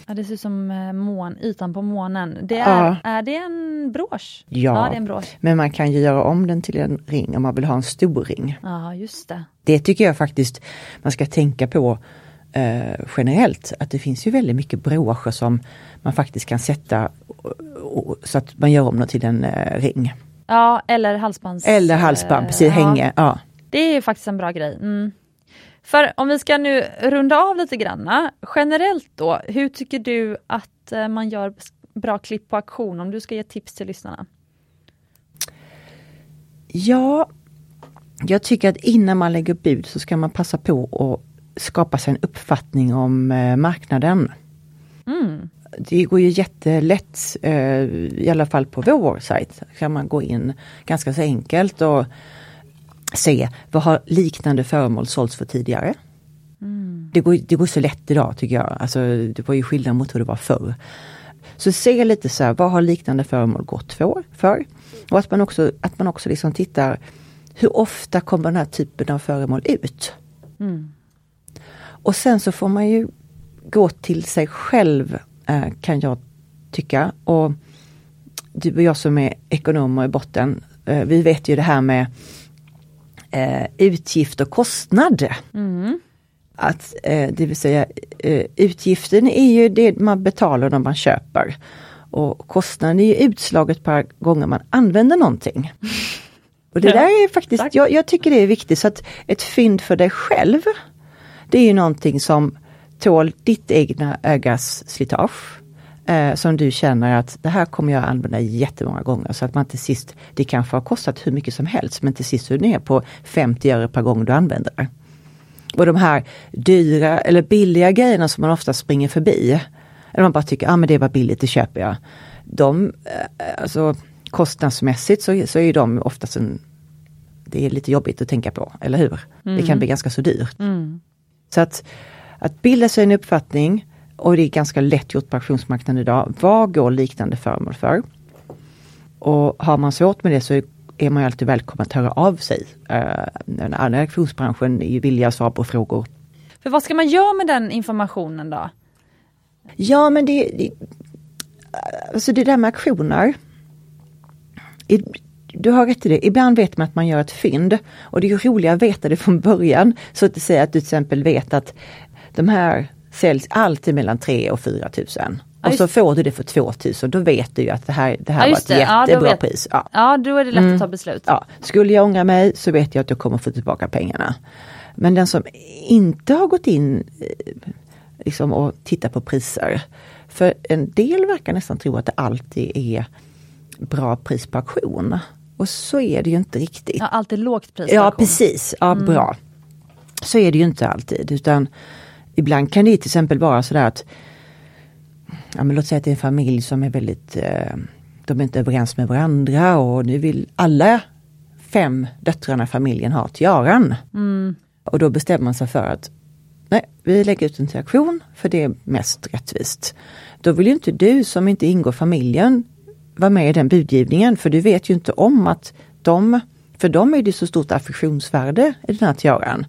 Ja, det ser ut som eh, mån, ytan på månen. Det är, Ja. är det en brosch? Ja. ja, det är en brosch. Men man kan ju göra om den till en ring om man vill ha en stor ring. Ja, just det. Det tycker jag faktiskt man ska tänka på eh, generellt. Att det finns ju väldigt mycket broscher som man faktiskt kan sätta och, och, så att man gör om dem till en eh, ring. Ja, eller halsbands... Eller halsband, precis, ja. hänge. Ja. Det är ju faktiskt en bra grej. Mm. För om vi ska nu runda av lite granna, generellt då, hur tycker du att eh, man gör bra klipp på auktion om du ska ge tips till lyssnarna? ja, jag tycker att innan man lägger bud så ska man passa på att skapa sig en uppfattning om eh, marknaden. Mm. Det går ju jättelätt, eh, i alla fall på vår sajt, kan man gå in ganska så enkelt och se vad har liknande föremål sålts för tidigare. Det, går, det går så lätt idag tycker jag. Alltså, det var ju skillnad mot hur det var förr. Så se lite så här, vad har liknande föremål gått för? för? Och att man också, att man också liksom tittar, hur ofta kommer den här typen av föremål ut? Mm. Och sen så får man ju gå till sig själv eh, kan jag tycka. Och du och jag som är ekonomer i botten, eh, vi vet ju det här med eh, utgift och kostnad. Mm. Att, eh, det vill säga eh, utgiften är ju det man betalar när man köper. Och kostnaden är ju utslaget per gånger man använder någonting. Och det Ja, där är faktiskt, jag, jag tycker det är viktigt. Så att ett fynd för dig själv, det är ju någonting som tål ditt egna ögas slitage. Eh, som du känner att det här kommer jag använda jättemånga gånger så att man till sist, det kanske har kostat hur mycket som helst men till sist är du ner på 50 öre per gång du använder det. Och de här dyra eller billiga grejerna som man ofta springer förbi. Eller man bara tycker, ah, men det var billigt, det köper jag. De, eh, alltså kostnadsmässigt så, så är de oftast en det är lite jobbigt att tänka på, eller hur? Mm. Det kan bli ganska så dyrt. Mm. Så att, att bilda sig en uppfattning och det är ganska lätt gjort på auktionsmarknaden idag. Vad går liknande föremål för? Och har man svårt med det så är man alltid välkommen att höra av sig. Uh, den andra auktionsbranschen är villiga att svara på frågor. För vad ska man göra med den informationen då? Ja men det, det alltså det där med auktioner. Du har rätt i det, ibland vet man att man gör ett fynd och det är roligare att veta det från början. Så att säga att du till exempel vet att de här säljs alltid mellan 3 och 4 tusen. Och så får du det för 2000, då vet du ju att det här, det här ja, var ett det. jättebra ja, pris. Ja. ja, då är det lätt mm. att ta beslut. Ja. Skulle jag ångra mig så vet jag att jag kommer få tillbaka pengarna. Men den som inte har gått in eh, liksom, och tittat på priser. För en del verkar nästan tro att det alltid är bra pris på auktion. Och så är det ju inte riktigt. Ja, alltid lågt pris Ja precis, ja mm. bra. Så är det ju inte alltid utan ibland kan det till exempel vara sådär att ja, men låt säga att det är en familj som är väldigt eh, de är inte överens med varandra och nu vill alla fem döttrarna i familjen ha tiaran. Mm. Och då bestämmer man sig för att nej, vi lägger ut en till auktion för det är mest rättvist. Då vill ju inte du som inte ingår familjen vara med i den budgivningen för du vet ju inte om att de, för dem är det så stort affektionsvärde i den här tiaran.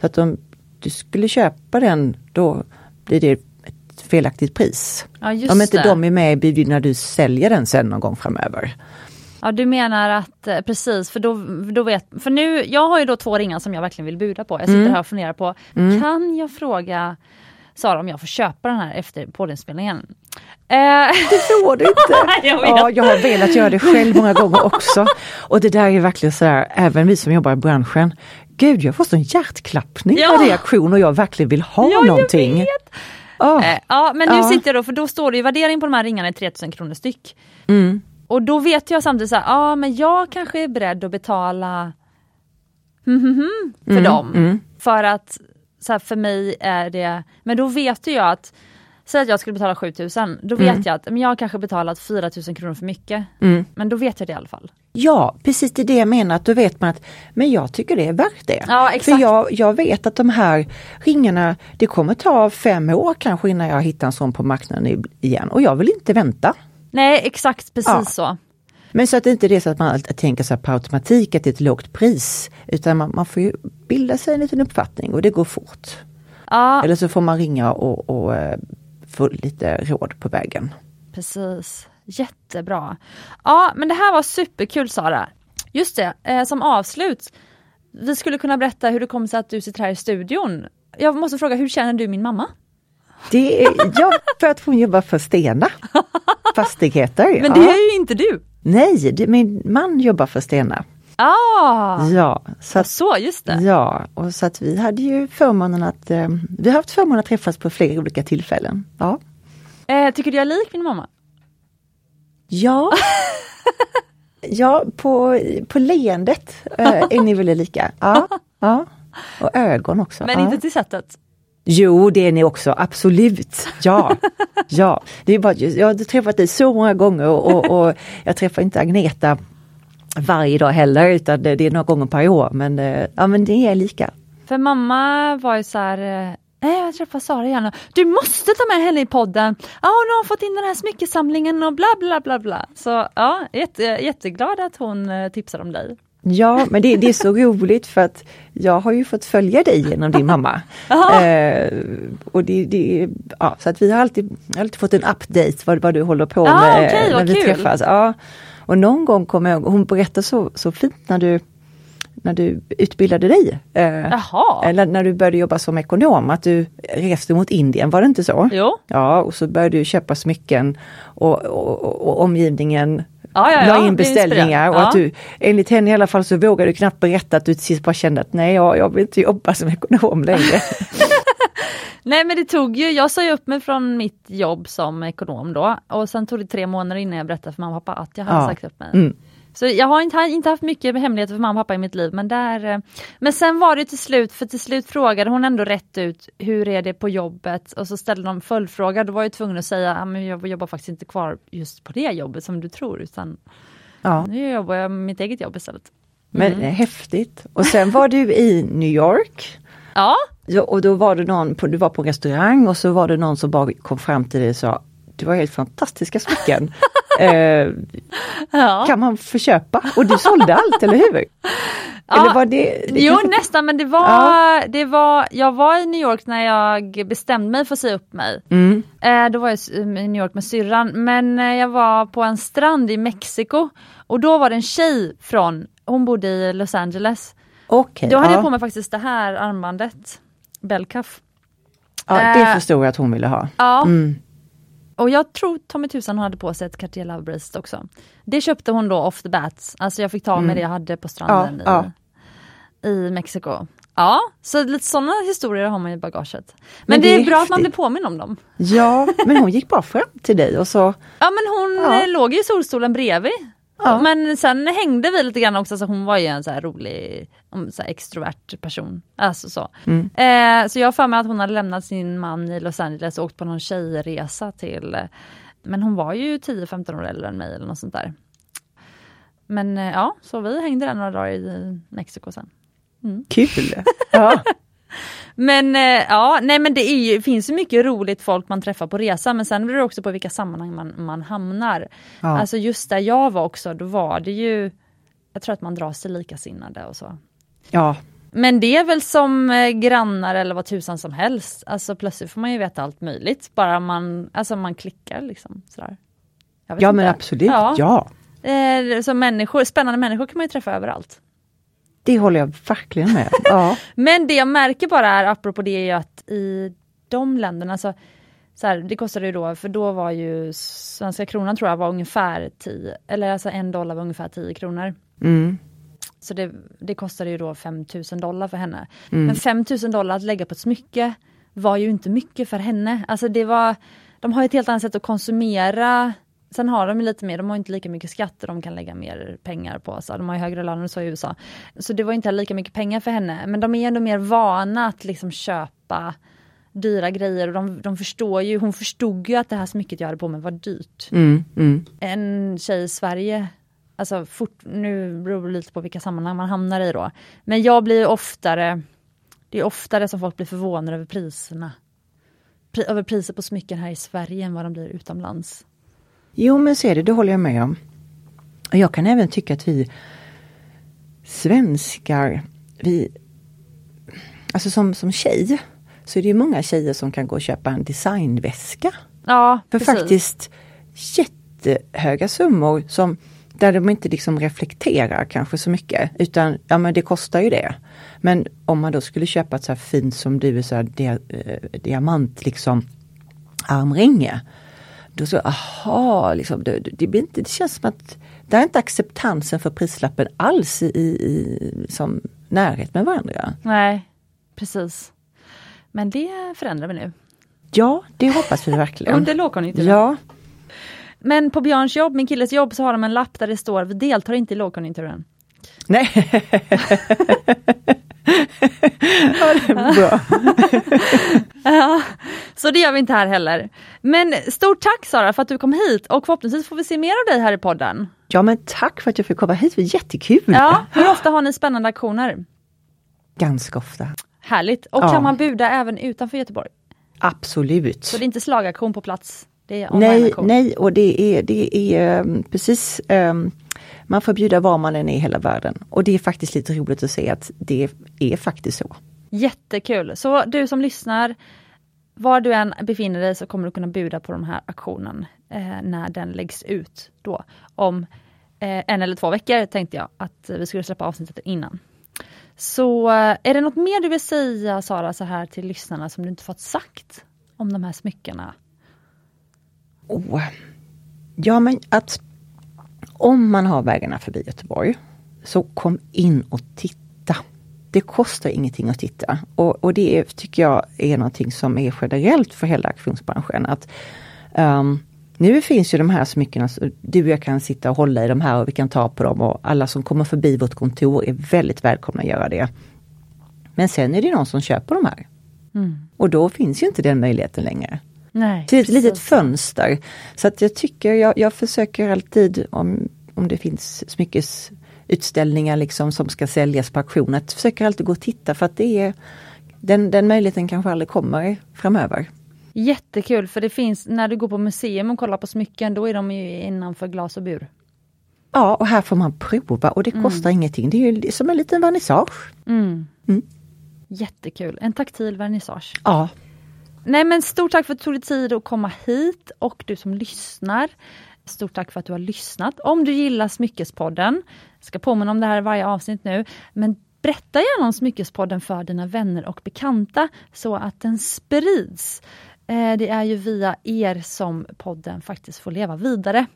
Så att om du skulle köpa den då blir det ett felaktigt pris. Ja, om inte det. de är med i budgivningen när du säljer den sen någon gång framöver. Ja du menar att eh, precis för då, då vet, för nu, jag har ju då två ringar som jag verkligen vill buda på. Jag sitter mm. här och funderar på, mm. kan jag fråga Sara om jag får köpa den här efter poddinspelningen. Eh. Det får du inte! jag, ja, jag har velat göra det själv många gånger också. Och det där är verkligen sådär, även vi som jobbar i branschen. Gud, jag får sån hjärtklappning ja. på reaktion och jag verkligen vill ha ja, någonting. Jag vet. Oh. Eh, ja men nu ja. sitter jag då, för då står det ju värdering på de här ringarna är 3000 kronor styck. Mm. Och då vet jag samtidigt så ja men jag kanske är beredd att betala för mm, dem. Mm. För att så här, för mig är det, men då vet ju jag att Säg att jag skulle betala 7000, då vet mm. jag att men jag har kanske betalat 4000 kronor för mycket. Mm. Men då vet jag det i alla fall. Ja precis det är det jag menar, att då vet man att men jag tycker det är värt det. Ja, exakt. För jag, jag vet att de här ringarna, det kommer ta fem år kanske innan jag hittar en sån på marknaden igen och jag vill inte vänta. Nej exakt precis ja. så. Men så att det inte är så att man tänker så på automatik att det är ett lågt pris. Utan man, man får ju bilda sig en liten uppfattning och det går fort. Ja. Eller så får man ringa och, och uh, få lite råd på vägen. Precis, jättebra. Ja men det här var superkul Sara. Just det, eh, som avslut. Vi skulle kunna berätta hur det kom sig att du sitter här i studion. Jag måste fråga, hur känner du min mamma? Det är, ja, för att hon jobbar för Stena Fastigheter. Men det ja. är ju inte du! Nej, det, min man jobbar för Stena. Ah, ja, så, att, så just det. Ja, och så att vi hade ju förmånen att, eh, vi har haft förmånen att träffas på flera olika tillfällen. Ja. Eh, tycker du jag är lik min mamma? Ja. ja, på, på leendet eh, är ni väldigt lika. Ja, ja. Och ögon också. Men ja. inte till sättet? Jo, det är ni också, absolut. Ja, ja. Det är bara, jag har träffat dig så många gånger och, och, och jag träffar inte Agneta varje dag heller utan det, det, är några gånger per år men, eh, ja, men det är lika. För mamma var ju så här eh, Nej, jag träffar Sara igen. Du måste ta med henne i podden. Ja, hon har fått in den här smyckesamlingen och bla bla bla bla. Så ja, jätte, jätteglad att hon eh, tipsar om dig. Ja, men det, det, är så roligt för att jag har ju fått följa dig genom din mamma. eh, och det, det, ja, så att vi har alltid, alltid fått en update vad, vad du håller på ah, med okay, när vi kul. träffas. Ja. Och någon gång kommer jag hon berättade så, så fint när du när du utbildade dig. Eh, eller när du började jobba som ekonom, att du reste mot Indien, var det inte så? Jo. Ja, och så började du köpa smycken och, och, och, och omgivningen ja, ja, ja, la in beställningar och att du, enligt henne i alla fall så vågade du knappt berätta att du till sist bara kände att nej, jag, jag vill inte jobba som ekonom längre. Nej men det tog ju, jag sa ju upp mig från mitt jobb som ekonom då och sen tog det tre månader innan jag berättade för mamma och pappa att jag hade Ja. sagt upp mig. Mm. Så jag har inte, inte haft mycket hemligheter för mamma och pappa i mitt liv men där eh, Men sen var det till slut, för till slut frågade hon ändå rätt ut hur är det på jobbet och så ställde de följdfråga, då var jag tvungen att säga att jag jobbar faktiskt inte kvar just på det jobbet som du tror utan Ja, nu jobbar jag med mitt eget jobb istället. men eh, häftigt. Och sen var du i New York. Ja, Ja, och då var det någon, på, du var på en restaurang och så var det någon som bara kom fram till dig och sa Du har helt fantastiska smycken. eh, ja. kan man få köpa? Och du sålde allt, eller hur? Eller var det, det Jo kanske- nästan men det var, det var, jag var i New York när jag bestämde mig för att säga upp mig. Mm. Eh, då var jag i New York med syrran men eh, jag var på en strand i Mexiko och då var det en tjej från, hon bodde i Los Angeles. Okej, Då hade ja. jag på mig faktiskt det här armbandet, Belcuff. ja, det eh, förstod jag att hon ville ha. Ja, Mm. och jag tror ta mig tusan hon hade på sig ett Cartier Love Bracelet också. Det köpte hon då off the bat, alltså jag fick ta med det jag hade på stranden Mm. Ja, i, i Mexiko. Ja, så lite sådana historier har man i bagaget. Men, Men det, det är är bra att man blir häftigt. påminn om dem. Ja, men hon gick bara fram till dig och så Ja men hon Ja. eh, låg i solstolen bredvid. Ja. Men sen hängde vi lite grann också, så hon var ju en så här rolig, um, så här extrovert person. Alltså så. Mm. Eh, så jag har för mig att hon hade lämnat sin man i Los Angeles och åkt på någon tjejresa till, men hon var ju 10-15 år äldre än mig eller något sånt där. Men eh, ja, så vi hängde där några dagar i Mexiko sen. kul. Ja. Men eh, ja, nej men det är ju, finns ju mycket roligt folk man träffar på resa men sen beror det också på vilka sammanhang man, man hamnar. Ja. Alltså just där jag var också, då var det ju, jag tror att man dras till likasinnade och så. ja, Men det är väl som eh, grannar eller vad tusan som helst. Alltså plötsligt får man ju veta allt möjligt, bara man, alltså man klickar liksom. Sådär. Ja men absolut, Ja. ja. Eh, så människor, spännande människor kan man ju träffa överallt. Det håller jag verkligen med. Ja. Men det jag märker bara är, apropå det, är ju att i de länderna, så, så här, det kostade ju då, för då var ju svenska kronan tror jag var ungefär 10, eller alltså en dollar var ungefär 10 kronor. Mm. Så det, det kostade ju då 5000 dollar för henne. Mm. Men 5000 dollar att lägga på ett smycke var ju inte mycket för henne. Alltså det var, de har ett helt annat sätt att konsumera. Sen har de lite mer, de har inte lika mycket skatter, de kan lägga mer pengar på sig. De har ju högre löner och så i USA. Så det var inte lika mycket pengar för henne. Men de är ändå mer vana att liksom köpa dyra grejer och de, de förstår ju, hon förstod ju att det här smycket jag hade på mig var dyrt Mm. Mm. en tjej i Sverige, alltså fort, nu beror det lite på vilka sammanhang man hamnar i då, men jag blir oftare, det är oftare som folk blir förvånade över priserna. Pri, över priser på smycken här i Sverige än vad de blir utomlands. Jo men så är det, det håller jag med om. Och jag kan även tycka att vi svenskar, vi, alltså som, som tjej, så är det ju många tjejer som kan gå och köpa en designväska. Ja, För precis. faktiskt jättehöga summor som där de inte liksom reflekterar kanske så mycket utan ja men det kostar ju det. Men om man då skulle köpa ett så här fint som du så här dia, eh, diamant liksom armringe. Då så, aha, liksom, det, det, blir inte, det känns som att det är inte acceptansen för prislappen alls i, i som närhet med varandra. Nej, precis. Men det förändrar vi nu. Ja, det hoppas vi verkligen. Under lågkonjunkturen. Ja, Men på Björns jobb, min killes jobb, så har de en lapp där det står vi deltar inte i lågkonjunkturen. nej. ja, det är bra. Ja, så det gör vi inte här heller. Men stort tack Sara för att du kom hit och förhoppningsvis får vi se mer av dig här i podden. Ja men tack för att jag fick komma hit, det var jättekul. Ja, hur ofta har ni spännande aktioner? Ganska ofta. Härligt. Och Ja. kan man buda även utanför Göteborg? Absolut. Så det är inte slagaktion på plats? Nej, nej och det är, det är um, precis, um, man får bjuda var man än är i hela världen. Och det är faktiskt lite roligt att se att det är faktiskt så. Jättekul. Så du som lyssnar, var du än befinner dig så kommer du kunna buda på den här aktionen eh, när den läggs ut då. Om eh, en eller två veckor tänkte jag att vi skulle släppa avsnittet innan. Så eh, är det något mer du vill säga Sara så här till lyssnarna som du inte fått sagt om de här smyckena? Oh. Ja men att om man har vägarna förbi Göteborg så kom in och titta. det kostar ingenting att titta. Och, och det är, tycker jag är någonting som är generellt för hela auktionsbranschen. Att, um, nu finns ju de här smyckena, du och jag kan sitta och hålla i de här och vi kan ta på dem och alla som kommer förbi vårt kontor är väldigt välkomna att göra det. Men sen är det någon som köper de här. Mm. Och då finns ju inte den möjligheten längre. Nej, till ett litet fönster. Så att jag tycker, jag, jag försöker alltid om, om det finns smyckesutställningar liksom som ska säljas på auktion, att försöker alltid gå och titta för att det är den, den möjligheten kanske aldrig kommer framöver. Jättekul för det finns, när du går på museum och kollar på smycken, då är de ju innanför glas och bur. Ja, och här får man prova och det mm. kostar ingenting. Det är ju som en liten vernissage. Mm. Mm. Jättekul, en taktil vernissage. Ja. Nej men stort tack för att du tog dig tid att komma hit och du som lyssnar. Stort tack för att du har lyssnat. Om du gillar Smyckespodden, jag ska påminna om det här i varje avsnitt nu, men berätta gärna om Smyckespodden för dina vänner och bekanta så att den sprids. Eh, det är ju via er som podden faktiskt får leva vidare.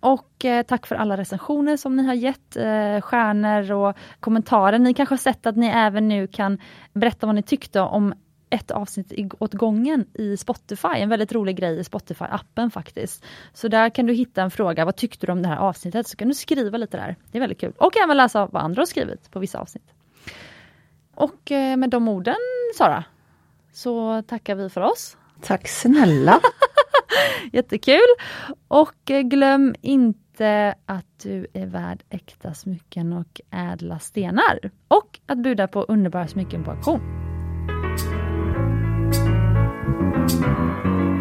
Och eh, tack för alla recensioner som ni har gett, eh, stjärnor och kommentarer. Ni kanske har sett att ni även nu kan berätta vad ni tyckte om ett avsnitt åt gången i Spotify. En väldigt rolig grej i Spotify-appen faktiskt. Så där kan du hitta en fråga, vad tyckte du om det här avsnittet? Så kan du skriva lite där. Det är väldigt kul. Och även läsa vad andra har skrivit på vissa avsnitt. Och eh, med de orden, Sara, så tackar vi för oss. Tack snälla! Jättekul! Och eh, glöm inte att du är värd äkta smycken och ädla stenar. Och att buda på underbara smycken på auktion. Thank you.